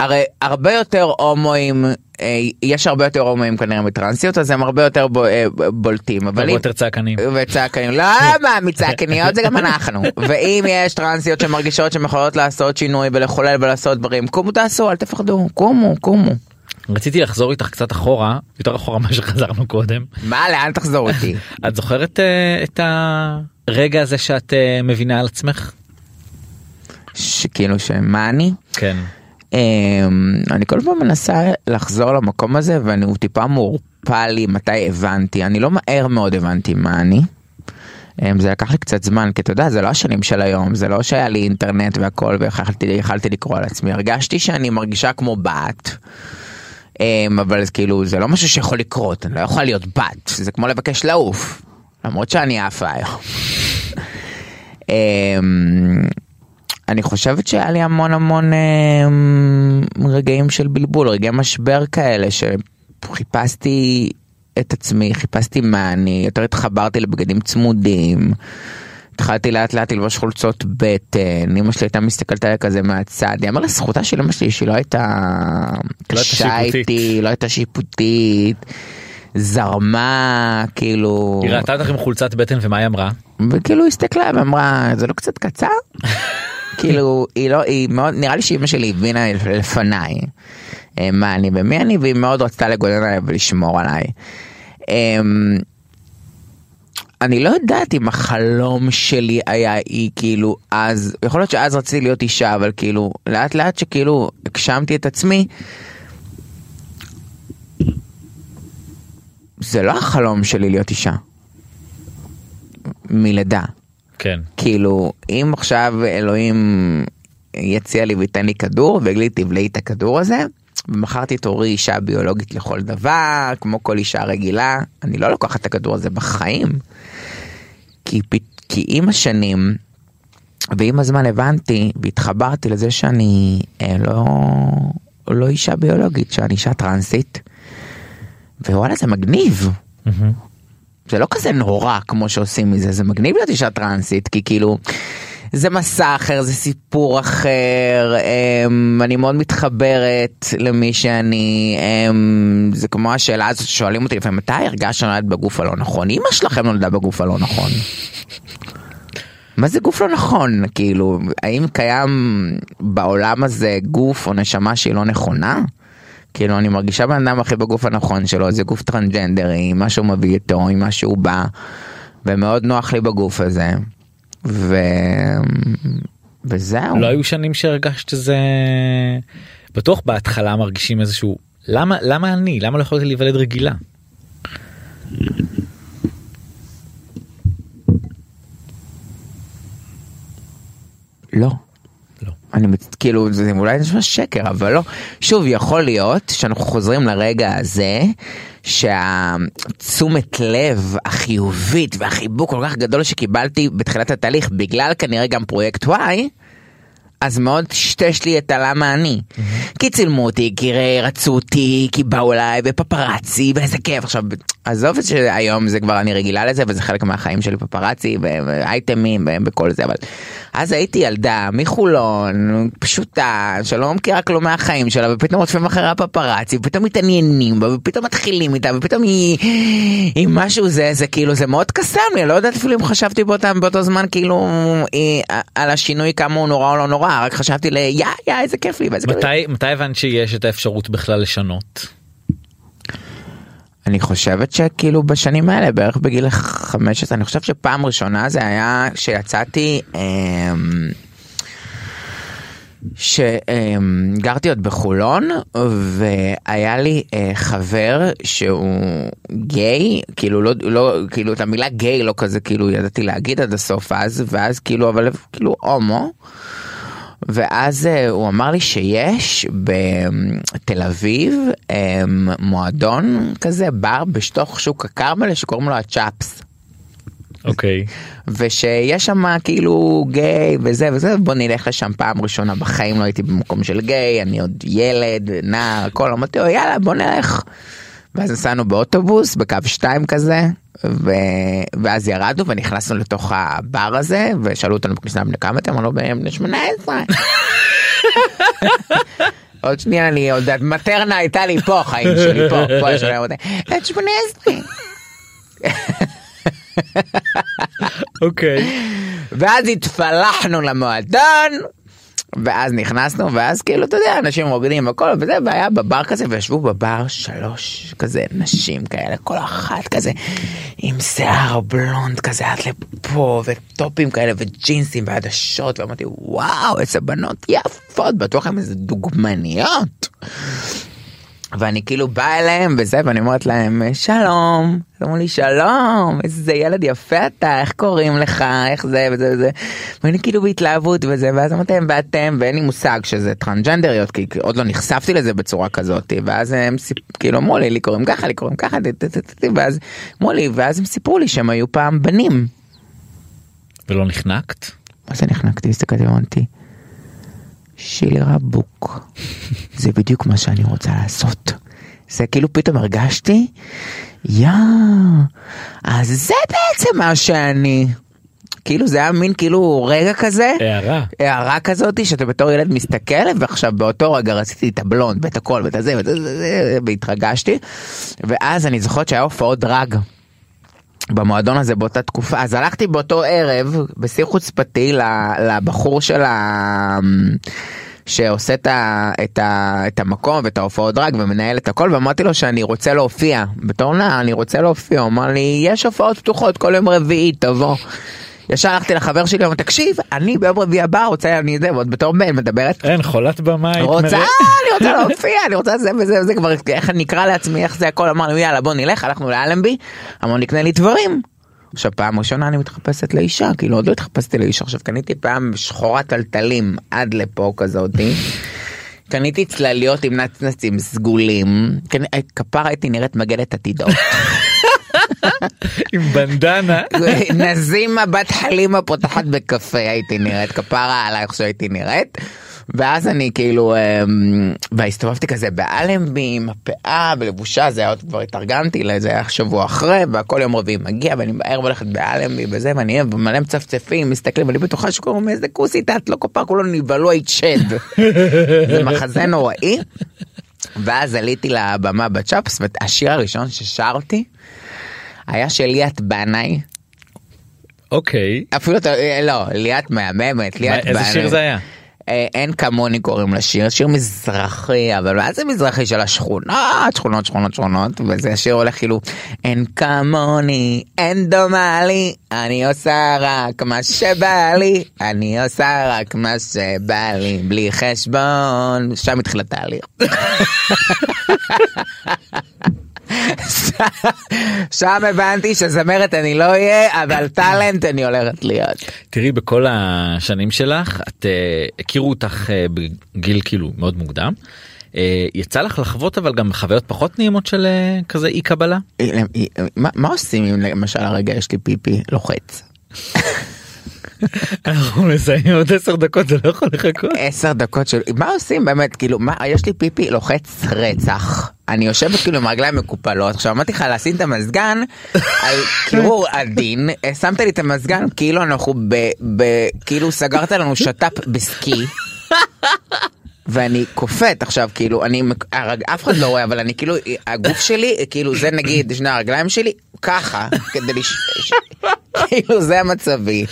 הרי הרבה יותר הומואים, אה, יש הרבה יותר הומואים כנראה מטרנסיות, אז הם הרבה יותר אה, בולטים. הרבה יותר צעקנים. וצעקנים, למה? מצעקניות זה גם אנחנו. ואם יש טרנסיות שמרגישות שהן יכולות לעשות שינוי ולחולל ולעשות דברים, קומו תעשו, אל תפחדו, קומו, קומו. רציתי לחזור איתך קצת אחורה יותר אחורה מה שחזרנו קודם מה לאן תחזור איתי את זוכרת uh, את הרגע הזה שאת מבינה על עצמך. שכאילו שמה אני כן אני כל פעם מנסה לחזור למקום הזה ואני טיפה מעורפל לי מתי הבנתי אני לא מהר מאוד הבנתי מה אני. Um, זה לקח לי קצת זמן כי אתה יודע זה לא השנים של היום זה לא שהיה לי אינטרנט והכל ויכלתי לקרוא על עצמי הרגשתי שאני מרגישה כמו בת. אמ, אבל כאילו זה לא משהו שיכול לקרות אני לא יכולה להיות בת זה כמו לבקש לעוף למרות שאני עפה היום. אני חושבת שהיה לי המון המון אמ, רגעים של בלבול רגעי משבר כאלה שחיפשתי את עצמי חיפשתי מה אני יותר התחברתי לבגדים צמודים. התחלתי לאט לאט ללבוש חולצות בטן, אמא שלי הייתה מסתכלת עליה כזה מהצד, יאמר לזכותה של אמא שלי שהיא לא הייתה קשה איתי, לא הייתה שיפוטית, זרמה, כאילו... היא ראתה אותך עם חולצת בטן ומה היא אמרה? וכאילו היא הסתכלה ואמרה, זה לא קצת קצר? כאילו, היא לא, היא מאוד, נראה לי שאמא שלי הבינה לפניי אה, מה אני ומי אני, והיא מאוד רצתה לגונן עליי ולשמור עליי. אמ, אני לא יודעת אם החלום שלי היה היא כאילו אז יכול להיות שאז רציתי להיות אישה אבל כאילו לאט לאט שכאילו הגשמתי את עצמי. זה לא החלום שלי להיות אישה. מלידה. כן. כאילו אם עכשיו אלוהים יציע לי וייתן לי כדור ויגיד לי תבלעי את הכדור הזה. ומחר תתעוררי אישה ביולוגית לכל דבר כמו כל אישה רגילה אני לא לוקחת את הכדור הזה בחיים. כי, כי עם השנים ועם הזמן הבנתי והתחברתי לזה שאני אה, לא, לא אישה ביולוגית, שאני אישה טרנסית. ווואלה זה מגניב. Mm-hmm. זה לא כזה נורא כמו שעושים מזה, זה מגניב להיות אישה טרנסית, כי כאילו זה מסע אחר, זה סיפור אחר, אמ, אני מאוד מתחברת למי שאני, אמ, זה כמו השאלה הזאת ששואלים אותי לפעמים, מתי הרגשת שנולדת בגוף הלא נכון? אמא שלכם נולדה בגוף הלא נכון. מה זה גוף לא נכון? כאילו, האם קיים בעולם הזה גוף או נשמה שהיא לא נכונה? כאילו, אני מרגישה בן אדם הכי בגוף הנכון שלו, זה גוף טרנג'נדרי, עם מה שהוא מביא איתו, עם מה שהוא בא, ומאוד נוח לי בגוף הזה. ו... וזהו. לא היו שנים שהרגשת שזה בטוח בהתחלה מרגישים איזשהו למה למה אני למה לא יכולתי להיוולד רגילה. לא. אני כאילו זה אולי נשמע שקר אבל לא. שוב יכול להיות שאנחנו חוזרים לרגע הזה שהתשומת לב החיובית והחיבוק כל כך גדול שקיבלתי בתחילת התהליך בגלל כנראה גם פרויקט Y אז מאוד טשטש לי את הלמה אני. כי צילמו אותי, כי רצו אותי, כי באו אליי, ופפרצי, ואיזה כיף. עכשיו, עזוב את שהיום זה כבר אני רגילה לזה, וזה חלק מהחיים שלי פפרצי, ואייטמים, וכל זה, אבל אז הייתי ילדה מחולון, פשוטה, שלא מכירה כלום מהחיים שלה, ופתאום רודפים אחריה פפרצי, ופתאום מתעניינים בה, ופתאום מתחילים איתה, ופתאום היא... היא משהו זה, זה כאילו, זה מאוד קסם לי, לא יודעת אפילו אם חשבתי באותם, באותו זמן כאילו היא, על השינוי כמה הוא נורא או לא נורא, רק חשבתי ל... יא, יא, איזה כיף לי, ואיזה כיף. מתי מתי הבנת שיש את האפשרות בכלל לשנות? אני חושבת שכאילו בשנים האלה בערך בגיל 15 אני חושב שפעם ראשונה זה היה שיצאתי אמ, שגרתי עוד בחולון והיה לי אה, חבר שהוא גיי כאילו לא לא כאילו את המילה גיי לא כזה כאילו ידעתי להגיד עד הסוף אז ואז כאילו אבל כאילו הומו. ואז אה, הוא אמר לי שיש בתל אביב אה, מועדון כזה בר בתוך שוק הכרמל שקוראים לו הצ'אפס. אוקיי. ושיש שם כאילו גיי וזה וזה בוא נלך לשם פעם ראשונה בחיים לא הייתי במקום של גיי אני עוד ילד נער הכל אמרתי לו יאללה בוא נלך. ואז נסענו באוטובוס בקו 2 כזה ו... ואז ירדנו ונכנסנו לתוך הבר הזה ושאלו אותנו בכניסה בני כמה אתם אמרנו בני 18. עוד שנייה אני עוד מטרנה הייתה לי פה חיים שלי פה פה יש לי עוד את 18. אוקיי. ואז התפלחנו למועדון ואז נכנסנו ואז כאילו אתה יודע אנשים רוקדים הכל וזה והיה בבר כזה וישבו בבר שלוש כזה נשים כאלה כל אחת כזה עם שיער בלונד כזה עד לפה וטופים כאלה וג'ינסים ועדשות ואמרתי וואו איזה בנות יפות בטוח הם איזה דוגמניות. ואני כאילו באה אליהם וזה ואני אומרת להם שלום, אמרו לי שלום, איזה ילד יפה אתה, איך קוראים לך, איך זה וזה וזה, ואני כאילו בהתלהבות וזה, ואז אמרתי להם ואתם, ואין לי מושג שזה טרנג'נדריות, כי עוד לא נחשפתי לזה בצורה כזאת, ואז הם. כאילו אמרו לי, לי קוראים ככה, לי קוראים ככה, ואז אמרו לי, ואז הם סיפרו לי שהם היו פעם בנים. ולא נחנקת? מה זה נחנקתי, הסתכלתי ואמרתי, שילי רבוק, זה בדיוק מה שאני רוצה לעשות. זה כאילו פתאום הרגשתי, יא, אז זה בעצם מה שאני. כאילו זה היה מין כאילו רגע כזה, הערה. הערה כזאתי שאתה בתור ילד מסתכל ועכשיו באותו רגע רציתי את הבלונד ואת הכל ואת הזה ואת זה והתרגשתי ואז אני זוכרת שהיה הופעות דרג. במועדון הזה באותה תקופה. אז הלכתי באותו ערב בשיא חוצפתי לבחור של ה... שעושה את, ה... את, ה... את המקום ואת ההופעות דרג ומנהל את הכל ואמרתי לו שאני רוצה להופיע. בתור נער אני רוצה להופיע. הוא אמר לי יש הופעות פתוחות כל יום רביעי תבוא. ישר הלכתי לחבר שלי אמרתי תקשיב אני ביום רביעי הבא רוצה אני זה ועוד בתור בן מדברת אין חולת במה רוצה, מראה- אני רוצה להופיע, אני רוצה זה וזה וזה כבר, איך אני אקרא לעצמי, איך זה הכל, אמרנו יאללה בוא נלך, הלכנו לאלנבי, אמרנו נקנה לי דברים. עכשיו פעם ראשונה אני מתחפשת לאישה, כאילו עוד לא התחפשתי לאישה, עכשיו קניתי פעם שחורה טלטלים עד לפה כזאתי. קניתי צלליות עם נצנצים סגולים, קני- כפרה הייתי נראית מגדת עתידות. עם בנדנה. נזימה בת חלימה פותחת בקפה הייתי נראית כפרה עלייך שהייתי נראית. ואז אני כאילו אמ, והסתובבתי כזה באלנבי עם הפאה ולבושה זה היה עוד כבר התארגנתי לזה היה שבוע אחרי והכל יום רביעי מגיע ואני בערב הולכת באלנבי וזה ואני אוהב מלא מצפצפים מסתכלים אני בטוחה שקוראים איזה כוסית את לא כפר כולו נבהלו היית שד. זה מחזה נוראי. ואז עליתי לבמה בצ'אפס והשיר הראשון ששרתי היה של ליאת בנאי אוקיי. אפילו אתה לא ליאת מהממת מה- ליאת איזה שיר זה היה? אה, אין כמוני קוראים לשיר שיר מזרחי אבל מה זה מזרחי של השכונות שכונות שכונות שכונות וזה השיר הולך כאילו אין כמוני אין דומה לי אני עושה רק מה שבא לי אני עושה רק מה שבא לי בלי חשבון שם התחיל התהליך. שם הבנתי שזמרת אני לא אהיה אבל טאלנט אני הולכת להיות. תראי בכל השנים שלך את אה, הכירו אותך אה, בגיל כאילו מאוד מוקדם. אה, יצא לך לחוות אבל גם חוויות פחות נעימות של כזה אי קבלה? מה עושים אם למשל הרגע יש לי פיפי לוחץ? אנחנו מסיימים עוד 10 דקות זה לא יכול לחכות. עשר דקות של מה עושים באמת כאילו מה יש לי פיפי לוחץ רצח אני יושבת כאילו עם רגליים מקופלות עכשיו אמרתי לך לשים את המזגן על קירור עדין אה, שמת לי את המזגן כאילו אנחנו ב... ב- כאילו סגרת לנו שת"פ בסקי. ואני קופאת עכשיו כאילו אני אף אחד לא רואה אבל אני כאילו הגוף שלי כאילו זה נגיד שני הרגליים שלי ככה כדי לש... כאילו זה המצבי.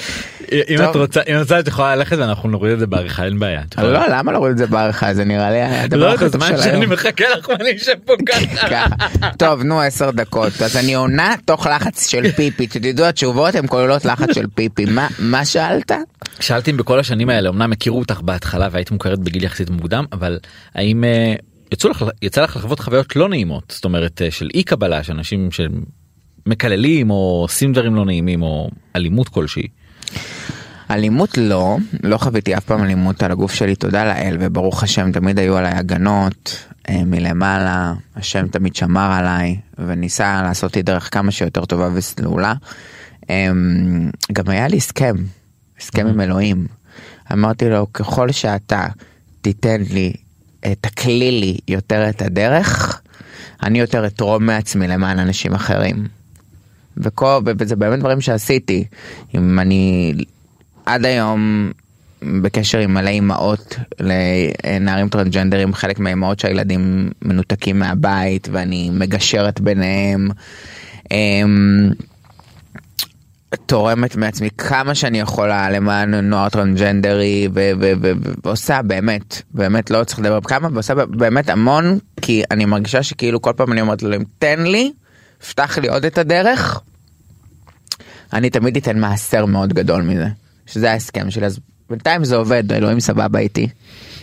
אם. את רוצה אם את רוצה את יכולה ללכת ואנחנו נוריד את זה בעריכה אין בעיה. לא למה לא רואים את זה בעריכה זה נראה לי הדבר לא, הכי טוב של שאני היום. מחכה לך ואני יושב פה ככה. ככה. טוב נו עשר דקות אז אני עונה תוך לחץ של פיפי תדעו התשובות הן כוללות לחץ של פיפי מה מה שאלת? שאלתי אם בכל השנים האלה אמנם הכירו אותך בהתחלה והיית מוכרת בגיל יחסית מוקדם אבל האם אה, יצא לך לחוות חוויות לא נעימות זאת אומרת אה, של אי קבלה של אנשים שמקללים או עושים דברים לא נעימים או אלימות כלשהי. אלימות לא לא חוויתי אף פעם אלימות על הגוף שלי תודה לאל וברוך השם תמיד היו עליי הגנות אה, מלמעלה השם תמיד שמר עליי וניסה לעשות לי דרך כמה שיותר טובה וסלולה. אה, גם היה לי הסכם הסכם עם אלוהים אמרתי לו ככל שאתה תיתן לי אה, תקליל לי יותר את הדרך אני יותר אתרום מעצמי למען אנשים אחרים. וכל, וזה באמת דברים שעשיתי. אם אני עד היום בקשר עם מלא אימהות לנערים טרנסג'נדרים, חלק מהאימהות שהילדים מנותקים מהבית ואני מגשרת ביניהם. אמ, תורמת מעצמי כמה שאני יכולה למען נוער ו- ועושה באמת באמת לא צריך לדבר כמה ועושה באמת המון כי אני מרגישה שכאילו כל פעם אני אומרת לו תן לי פתח לי עוד את הדרך אני תמיד אתן מעשר מאוד גדול מזה שזה ההסכם שלי. אז בינתיים זה עובד אלוהים סבבה איתי.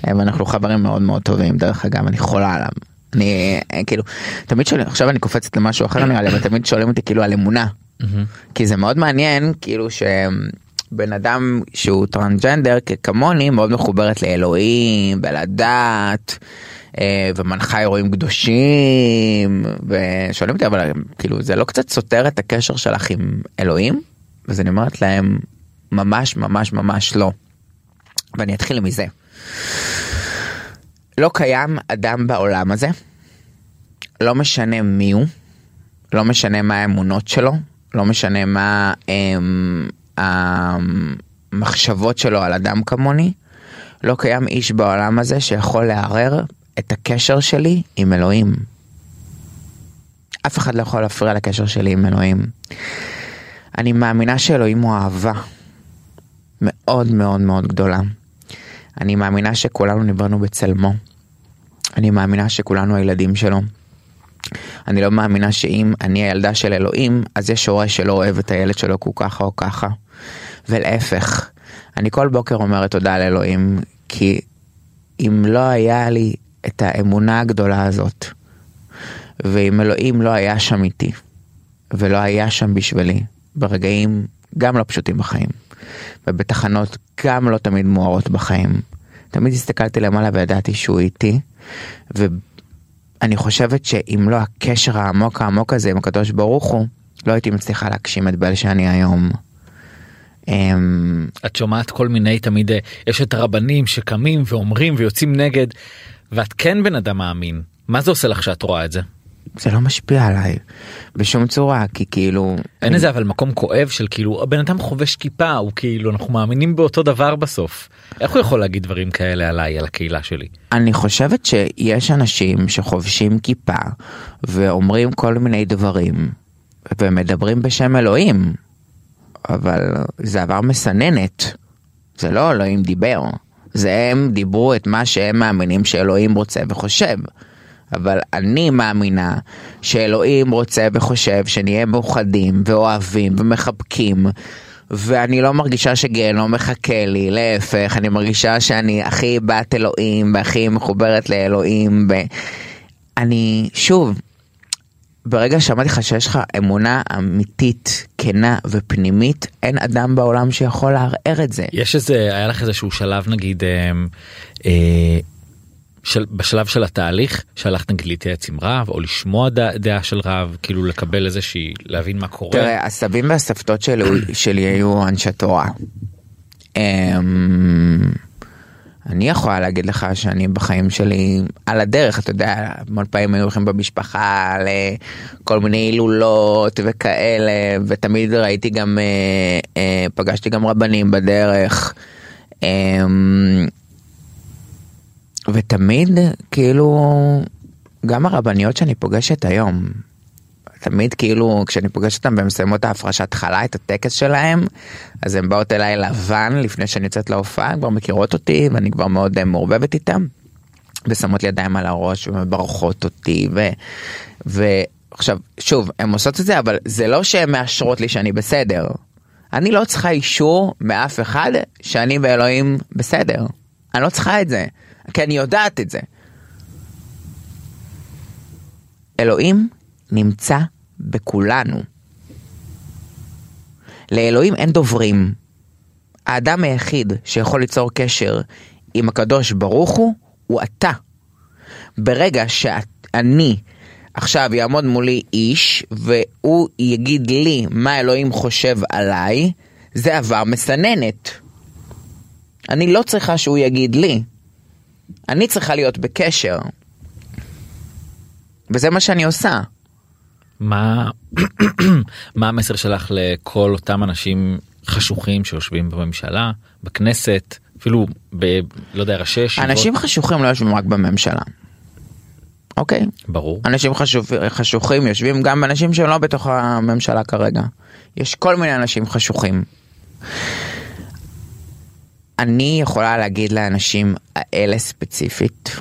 ואנחנו חברים מאוד מאוד טובים דרך אגב אני חולה עליו. אני אה, כאילו תמיד שואלים עכשיו אני קופצת למשהו אחר נראה לי אבל תמיד שואלים אותי כאילו על אמונה. כי זה מאוד מעניין כאילו שבן אדם שהוא טרנסג'נדר כמוני מאוד מחוברת לאלוהים ולדת ומנחה אירועים קדושים ושואלים אותי אבל כאילו זה לא קצת סותר את הקשר שלך עם אלוהים אז אני אומרת להם ממש ממש ממש לא. ואני אתחיל מזה. לא קיים אדם בעולם הזה, לא משנה מי הוא, לא משנה מה האמונות שלו, לא משנה מה הם, המחשבות שלו על אדם כמוני, לא קיים איש בעולם הזה שיכול לערער את הקשר שלי עם אלוהים. אף אחד לא יכול להפריע לקשר שלי עם אלוהים. אני מאמינה שאלוהים הוא אהבה מאוד מאוד מאוד גדולה. אני מאמינה שכולנו נבראנו בצלמו. אני מאמינה שכולנו הילדים שלו. אני לא מאמינה שאם אני הילדה של אלוהים, אז יש הורה שלא אוהב את הילד שלו הוא ככה או ככה. ולהפך, אני כל בוקר אומרת תודה לאלוהים, כי אם לא היה לי את האמונה הגדולה הזאת, ואם אלוהים לא היה שם איתי, ולא היה שם בשבילי, ברגעים גם לא פשוטים בחיים, ובתחנות גם לא תמיד מוארות בחיים, תמיד הסתכלתי למעלה וידעתי שהוא איתי, ואני חושבת שאם לא הקשר העמוק העמוק הזה עם הקדוש ברוך הוא, לא הייתי מצליחה להגשים את בל שאני היום. אמ, את שומעת כל מיני תמיד אה, יש את הרבנים שקמים ואומרים ויוצאים נגד ואת כן בן אדם מאמין. מה זה עושה לך שאת רואה את זה? זה לא משפיע עליי בשום צורה כי כאילו אין איזה אבל מקום כואב של כאילו הבן אדם חובש כיפה הוא כאילו אנחנו מאמינים באותו דבר בסוף. איך הוא יכול להגיד דברים כאלה עליי על הקהילה שלי? אני חושבת שיש אנשים שחובשים כיפה ואומרים כל מיני דברים ומדברים בשם אלוהים אבל זה עבר מסננת. זה לא אלוהים דיבר זה הם דיברו את מה שהם מאמינים שאלוהים רוצה וחושב. אבל אני מאמינה שאלוהים רוצה וחושב שנהיה מאוחדים ואוהבים ומחבקים ואני לא מרגישה שגיהנום מחכה לי, להפך, אני מרגישה שאני הכי בת אלוהים והכי מחוברת לאלוהים ואני, שוב, ברגע שאמרתי לך שיש לך אמונה אמיתית, כנה ופנימית, אין אדם בעולם שיכול לערער את זה. יש איזה היה לך איזשהו שלב נגיד אה, אה, של, בשלב של התהליך שהלכת נגיד להתייעץ עם רב או לשמוע דע, דעה של רב כאילו לקבל איזושהי להבין מה קורה. תראה, הסבים והסבתות שלי, שלי היו אנשי תורה. אני יכולה להגיד לך שאני בחיים שלי על הדרך אתה יודע המון פעמים היו הולכים במשפחה לכל מיני הילולות וכאלה ותמיד ראיתי גם אה, אה, פגשתי גם רבנים בדרך. אה, ותמיד כאילו גם הרבניות שאני פוגשת היום תמיד כאילו כשאני פוגש אותם והם מסיימות את ההפרשת חלה את הטקס שלהם אז הם באות אליי לבן לפני שאני יוצאת להופעה כבר מכירות אותי ואני כבר מאוד אה, מעורבבת איתם. ושמות לי ידיים על הראש ומברכות אותי ו... ועכשיו שוב הם עושות את זה אבל זה לא שהן מאשרות לי שאני בסדר. אני לא צריכה אישור מאף אחד שאני ואלוהים בסדר. אני לא צריכה את זה כי אני יודעת את זה. אלוהים נמצא בכולנו. לאלוהים אין דוברים. האדם היחיד שיכול ליצור קשר עם הקדוש ברוך הוא, הוא אתה. ברגע שאני עכשיו יעמוד מולי איש והוא יגיד לי מה אלוהים חושב עליי, זה עבר מסננת. אני לא צריכה שהוא יגיד לי. אני צריכה להיות בקשר. וזה מה שאני עושה. מה מה המסר שלך לכל אותם אנשים חשוכים שיושבים בממשלה בכנסת אפילו ב... לא יודע ראשי ישיבות. אנשים חשוכים לא יושבים רק בממשלה. אוקיי? ברור. אנשים חשוב, חשוכים יושבים גם אנשים שהם לא בתוך הממשלה כרגע. יש כל מיני אנשים חשוכים. אני יכולה להגיד לאנשים האלה ספציפית,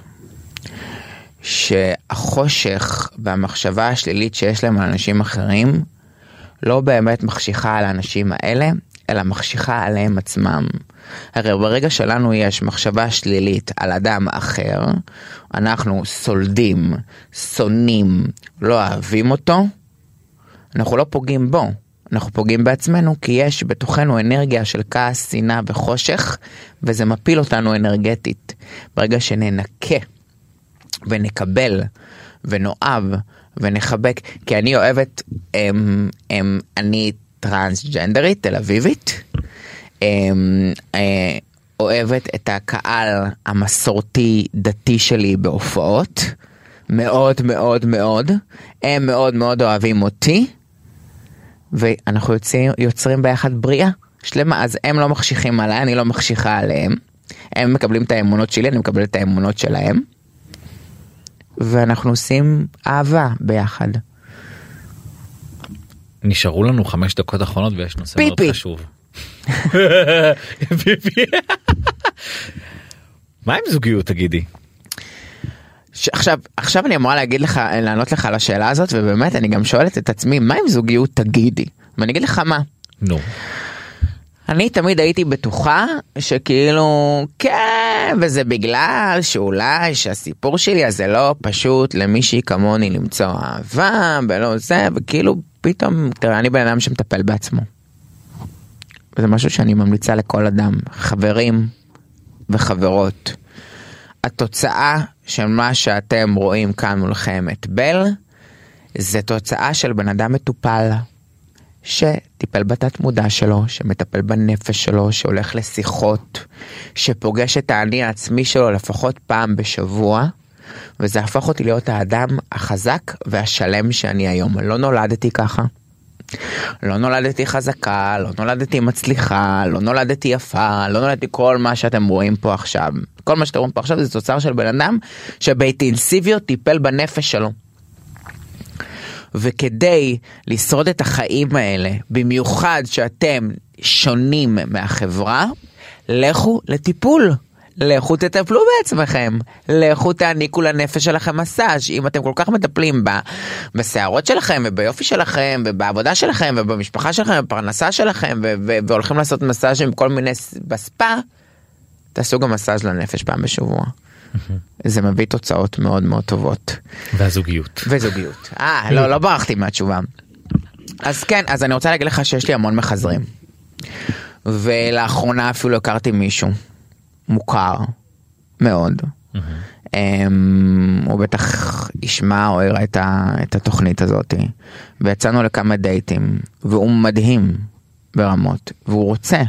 שהחושך והמחשבה השלילית שיש להם על אנשים אחרים לא באמת מחשיכה על האנשים האלה, אלא מחשיכה עליהם עצמם. הרי ברגע שלנו יש מחשבה שלילית על אדם אחר, אנחנו סולדים, שונאים, לא אוהבים אותו, אנחנו לא פוגעים בו, אנחנו פוגעים בעצמנו כי יש בתוכנו אנרגיה של כעס, שנאה וחושך, וזה מפיל אותנו אנרגטית. ברגע שננקה ונקבל ונאהב ונחבק כי אני אוהבת הם, הם, אני טרנסג'נדרית תל אביבית הם, אה, אוהבת את הקהל המסורתי דתי שלי בהופעות מאוד מאוד מאוד הם מאוד מאוד אוהבים אותי ואנחנו יוצרים, יוצרים ביחד בריאה שלמה אז הם לא מחשיכים עליי אני לא מחשיכה עליהם הם מקבלים את האמונות שלי אני מקבל את האמונות שלהם. ואנחנו עושים אהבה ביחד. נשארו לנו חמש דקות אחרונות ויש נושא מאוד פיפי. חשוב. פיפי. מה עם זוגיות תגידי? ש- עכשיו עכשיו אני אמורה להגיד לך לענות לך על השאלה הזאת ובאמת אני גם שואלת את עצמי מה עם זוגיות תגידי ואני אגיד לך מה. נו. אני תמיד הייתי בטוחה שכאילו כן וזה בגלל שאולי שהסיפור שלי הזה לא פשוט למישהי כמוני למצוא אהבה ולא זה וכאילו פתאום תראה אני בן אדם שמטפל בעצמו. וזה משהו שאני ממליצה לכל אדם חברים וחברות. התוצאה של מה שאתם רואים כאן מולכם את בל זה תוצאה של בן אדם מטופל שטיפל בתת מודע שלו, שמטפל בנפש שלו, שהולך לשיחות, שפוגש את האני העצמי שלו לפחות פעם בשבוע, וזה הפך אותי להיות האדם החזק והשלם שאני היום. לא נולדתי ככה. לא נולדתי חזקה, לא נולדתי מצליחה, לא נולדתי יפה, לא נולדתי כל מה שאתם רואים פה עכשיו. כל מה שאתם רואים פה עכשיו זה תוצר של בן אדם שבאינטנסיביות טיפל בנפש שלו. וכדי לשרוד את החיים האלה, במיוחד שאתם שונים מהחברה, לכו לטיפול. לכו תטפלו בעצמכם, לכו תעניקו לנפש שלכם מסאז' אם אתם כל כך מטפלים ב- בשערות שלכם וביופי שלכם ובעבודה שלכם ובמשפחה שלכם ובפרנסה שלכם ו- ו- והולכים לעשות מסאז' עם כל מיני בספה, תעשו גם מסאז' לנפש פעם בשבוע. זה מביא תוצאות מאוד מאוד טובות. והזוגיות. וזוגיות. אה, לא, לא ברחתי מהתשובה. אז כן, אז אני רוצה להגיד לך שיש לי המון מחזרים. ולאחרונה אפילו הכרתי מישהו מוכר מאוד. אמ, הוא בטח ישמע או יראה את, ה, את התוכנית הזאת. ויצאנו לכמה דייטים, והוא מדהים ברמות, והוא רוצה,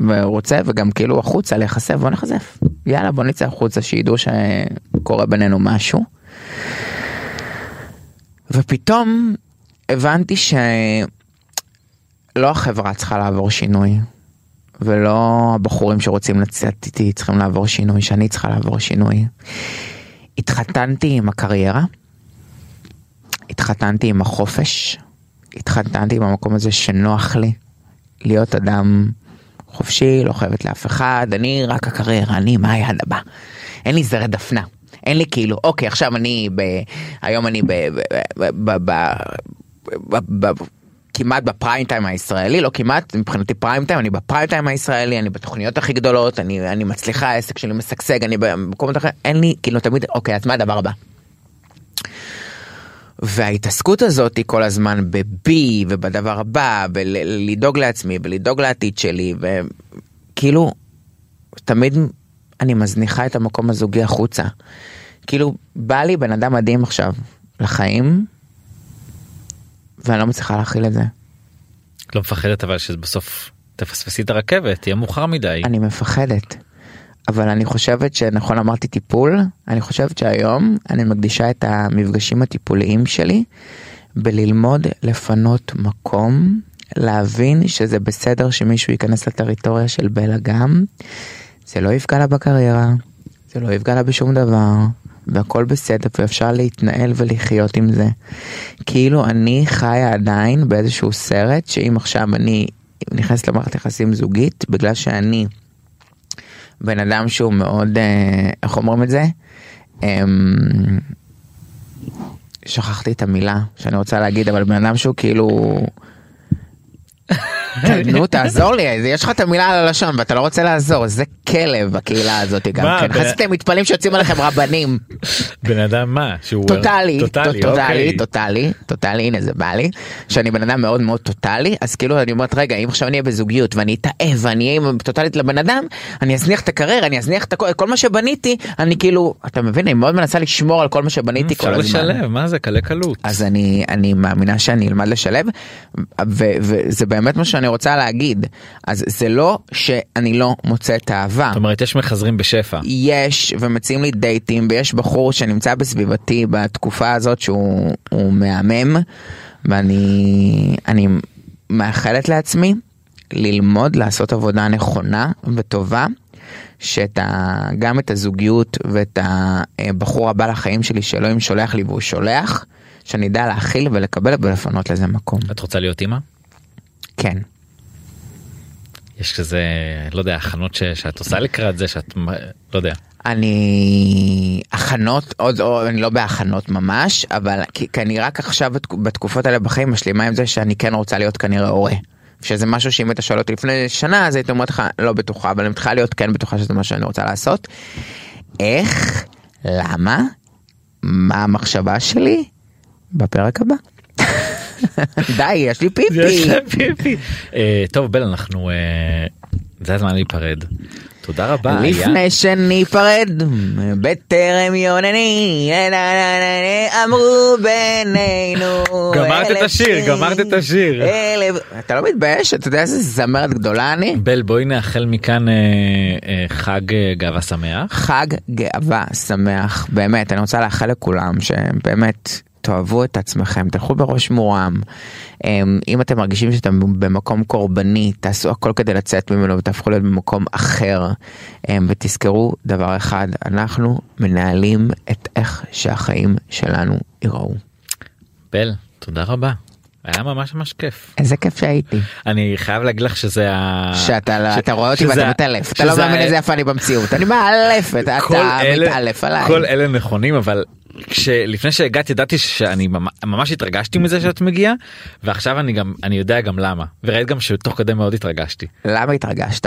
ורוצה וגם כאילו החוצה להיחשף בוא נחשף יאללה בוא נצא החוצה שידעו שקורה בינינו משהו. ופתאום הבנתי שלא החברה צריכה לעבור שינוי ולא הבחורים שרוצים לצאת איתי צריכים לעבור שינוי שאני צריכה לעבור שינוי. התחתנתי עם הקריירה, התחתנתי עם החופש, התחתנתי עם המקום הזה שנוח לי להיות אדם חופשי, לא חייבת לאף אחד, אני רק הקריירה, אני מה היעד הבא. אין לי זרי דפנה. אין לי כאילו, אוקיי, עכשיו אני ב... היום אני ב... ב... ב... ב... ב... ב... ב... כמעט בפריים טיים הישראלי, לא כמעט, מבחינתי פריים טיים, אני בפריים טיים הישראלי, אני בתוכניות הכי גדולות, אני, אני מצליחה, העסק שלי משגשג, אני במקומות אחרים, אין לי, כאילו תמיד, אוקיי, אז מה הדבר הבא? וההתעסקות הזאת היא כל הזמן בבי ובדבר הבא, ולדאוג לעצמי ולדאוג לעתיד שלי, וכאילו, תמיד אני מזניחה את המקום הזוגי החוצה. כאילו, בא לי בן אדם מדהים עכשיו לחיים, ואני לא מצליחה להכיל את זה. לא מפחדת אבל שבסוף תפספסי את הרכבת, תהיה מאוחר מדי. אני מפחדת. אבל אני חושבת שנכון אמרתי טיפול, אני חושבת שהיום אני מקדישה את המפגשים הטיפוליים שלי בללמוד לפנות מקום, להבין שזה בסדר שמישהו ייכנס לטריטוריה של בלה גם, זה לא יפגע לה בקריירה, זה לא יפגע לה בשום דבר, והכל בסדר ואפשר להתנהל ולחיות עם זה. כאילו אני חיה עדיין באיזשהו סרט שאם עכשיו אני נכנס למערכת יחסים זוגית בגלל שאני בן אדם שהוא מאוד, אה, איך אומרים את זה? אמ, שכחתי את המילה שאני רוצה להגיד אבל בן אדם שהוא כאילו נו תעזור לי יש לך את המילה על הלשון ואתה לא רוצה לעזור זה כלב בקהילה הזאת גם כן חסיתם מתפלאים שיוצאים עליכם רבנים. בן אדם מה שהוא טוטאלי טוטאלי טוטאלי אוקיי. טוטאלי טוטאלי הנה זה בא לי שאני בן אדם מאוד מאוד טוטאלי אז כאילו אני אומרת רגע אם עכשיו אני אהיה בזוגיות ואני אתאהב ואני אהיה טוטאלית לבן אדם אני אזניח את הקריירה אני אזניח את כל מה שבניתי אני כאילו אתה מבין אני מאוד מנסה לשמור על כל מה שבניתי כל אפשר הזמן. לשלב מה זה קלה קלות. אז אני אני מאמינה שאני אלמד לשלב וזה באמת מה שאני רוצה להגיד אז זה לא שאני לא מוצא את האהבה. זאת אומרת יש מחזרים בשפע. יש ומציעים לי דייטים ויש בחור שנמצא בסביבתי בתקופה הזאת שהוא הוא מהמם ואני אני מאחלת לעצמי ללמוד לעשות עבודה נכונה וטובה שאת ה, גם את הזוגיות ואת הבחור הבא לחיים שלי שאלוהים שולח לי והוא שולח שאני אדע להכיל ולקבל ולפנות לזה מקום. את רוצה להיות אימא? כן. יש כזה לא יודע הכנות ש- שאת עושה לקראת זה שאת לא יודע. אני הכנות עוד או אני לא בהכנות ממש אבל כי, כי אני רק עכשיו בתק- בתקופות האלה בחיים משלימה עם זה שאני כן רוצה להיות כנראה הורה. שזה משהו שאם היית שואל אותי לפני שנה אז הייתי אומרת לך לא בטוחה אבל אני מתחילה להיות כן בטוחה שזה מה שאני רוצה לעשות. איך? למה? מה המחשבה שלי? בפרק הבא. די יש לי פיפי. אה, טוב בל אנחנו אה, זה הזמן להיפרד. תודה רבה. לפני שניפרד בטרם יונני נה, אמרו בינינו גמרת את השיר, גמרת את השיר. אתה לא מתבייש אתה יודע איזה זמרת גדולה אני בל בואי נאחל מכאן אה, אה, חג אה, גאווה שמח. חג גאווה שמח באמת אני רוצה לאחל לכולם שבאמת תאהבו את עצמכם תלכו בראש מורם אמ, אם אתם מרגישים שאתם במקום קורבני תעשו הכל כדי לצאת ממנו ותהפכו להיות במקום אחר אמ, ותזכרו דבר אחד אנחנו מנהלים את איך שהחיים שלנו ייראו. בל תודה רבה. היה ממש ממש כיף. איזה כיף שהייתי אני חייב להגיד לך שזה ה... שאתה לא- ש- אתה רואה אותי ואתה מתעלף אתה לא מאמין איזה יפה אני במציאות אני מאלף אתה מתעלף עליי. כל אלה נכונים אבל כשלפני שהגעתי ידעתי שאני ממ- ממש התרגשתי מזה שאת מגיעה ועכשיו אני גם אני יודע גם למה וראית גם שתוך כדי מאוד התרגשתי. למה התרגשת?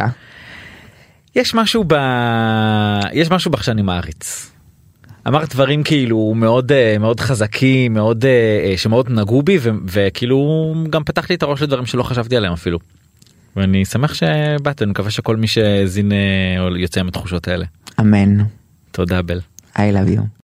יש משהו ב... יש משהו בך שאני מעריץ. אמרת דברים כאילו מאוד אה, מאוד חזקים מאוד אה, אה, שמאוד נגעו בי ו- וכאילו גם פתח לי את הראש לדברים שלא חשבתי עליהם אפילו. ואני שמח שבאת אני מקווה שכל מי שהאזין יוצא עם התחושות האלה. אמן. תודה בל. I love you.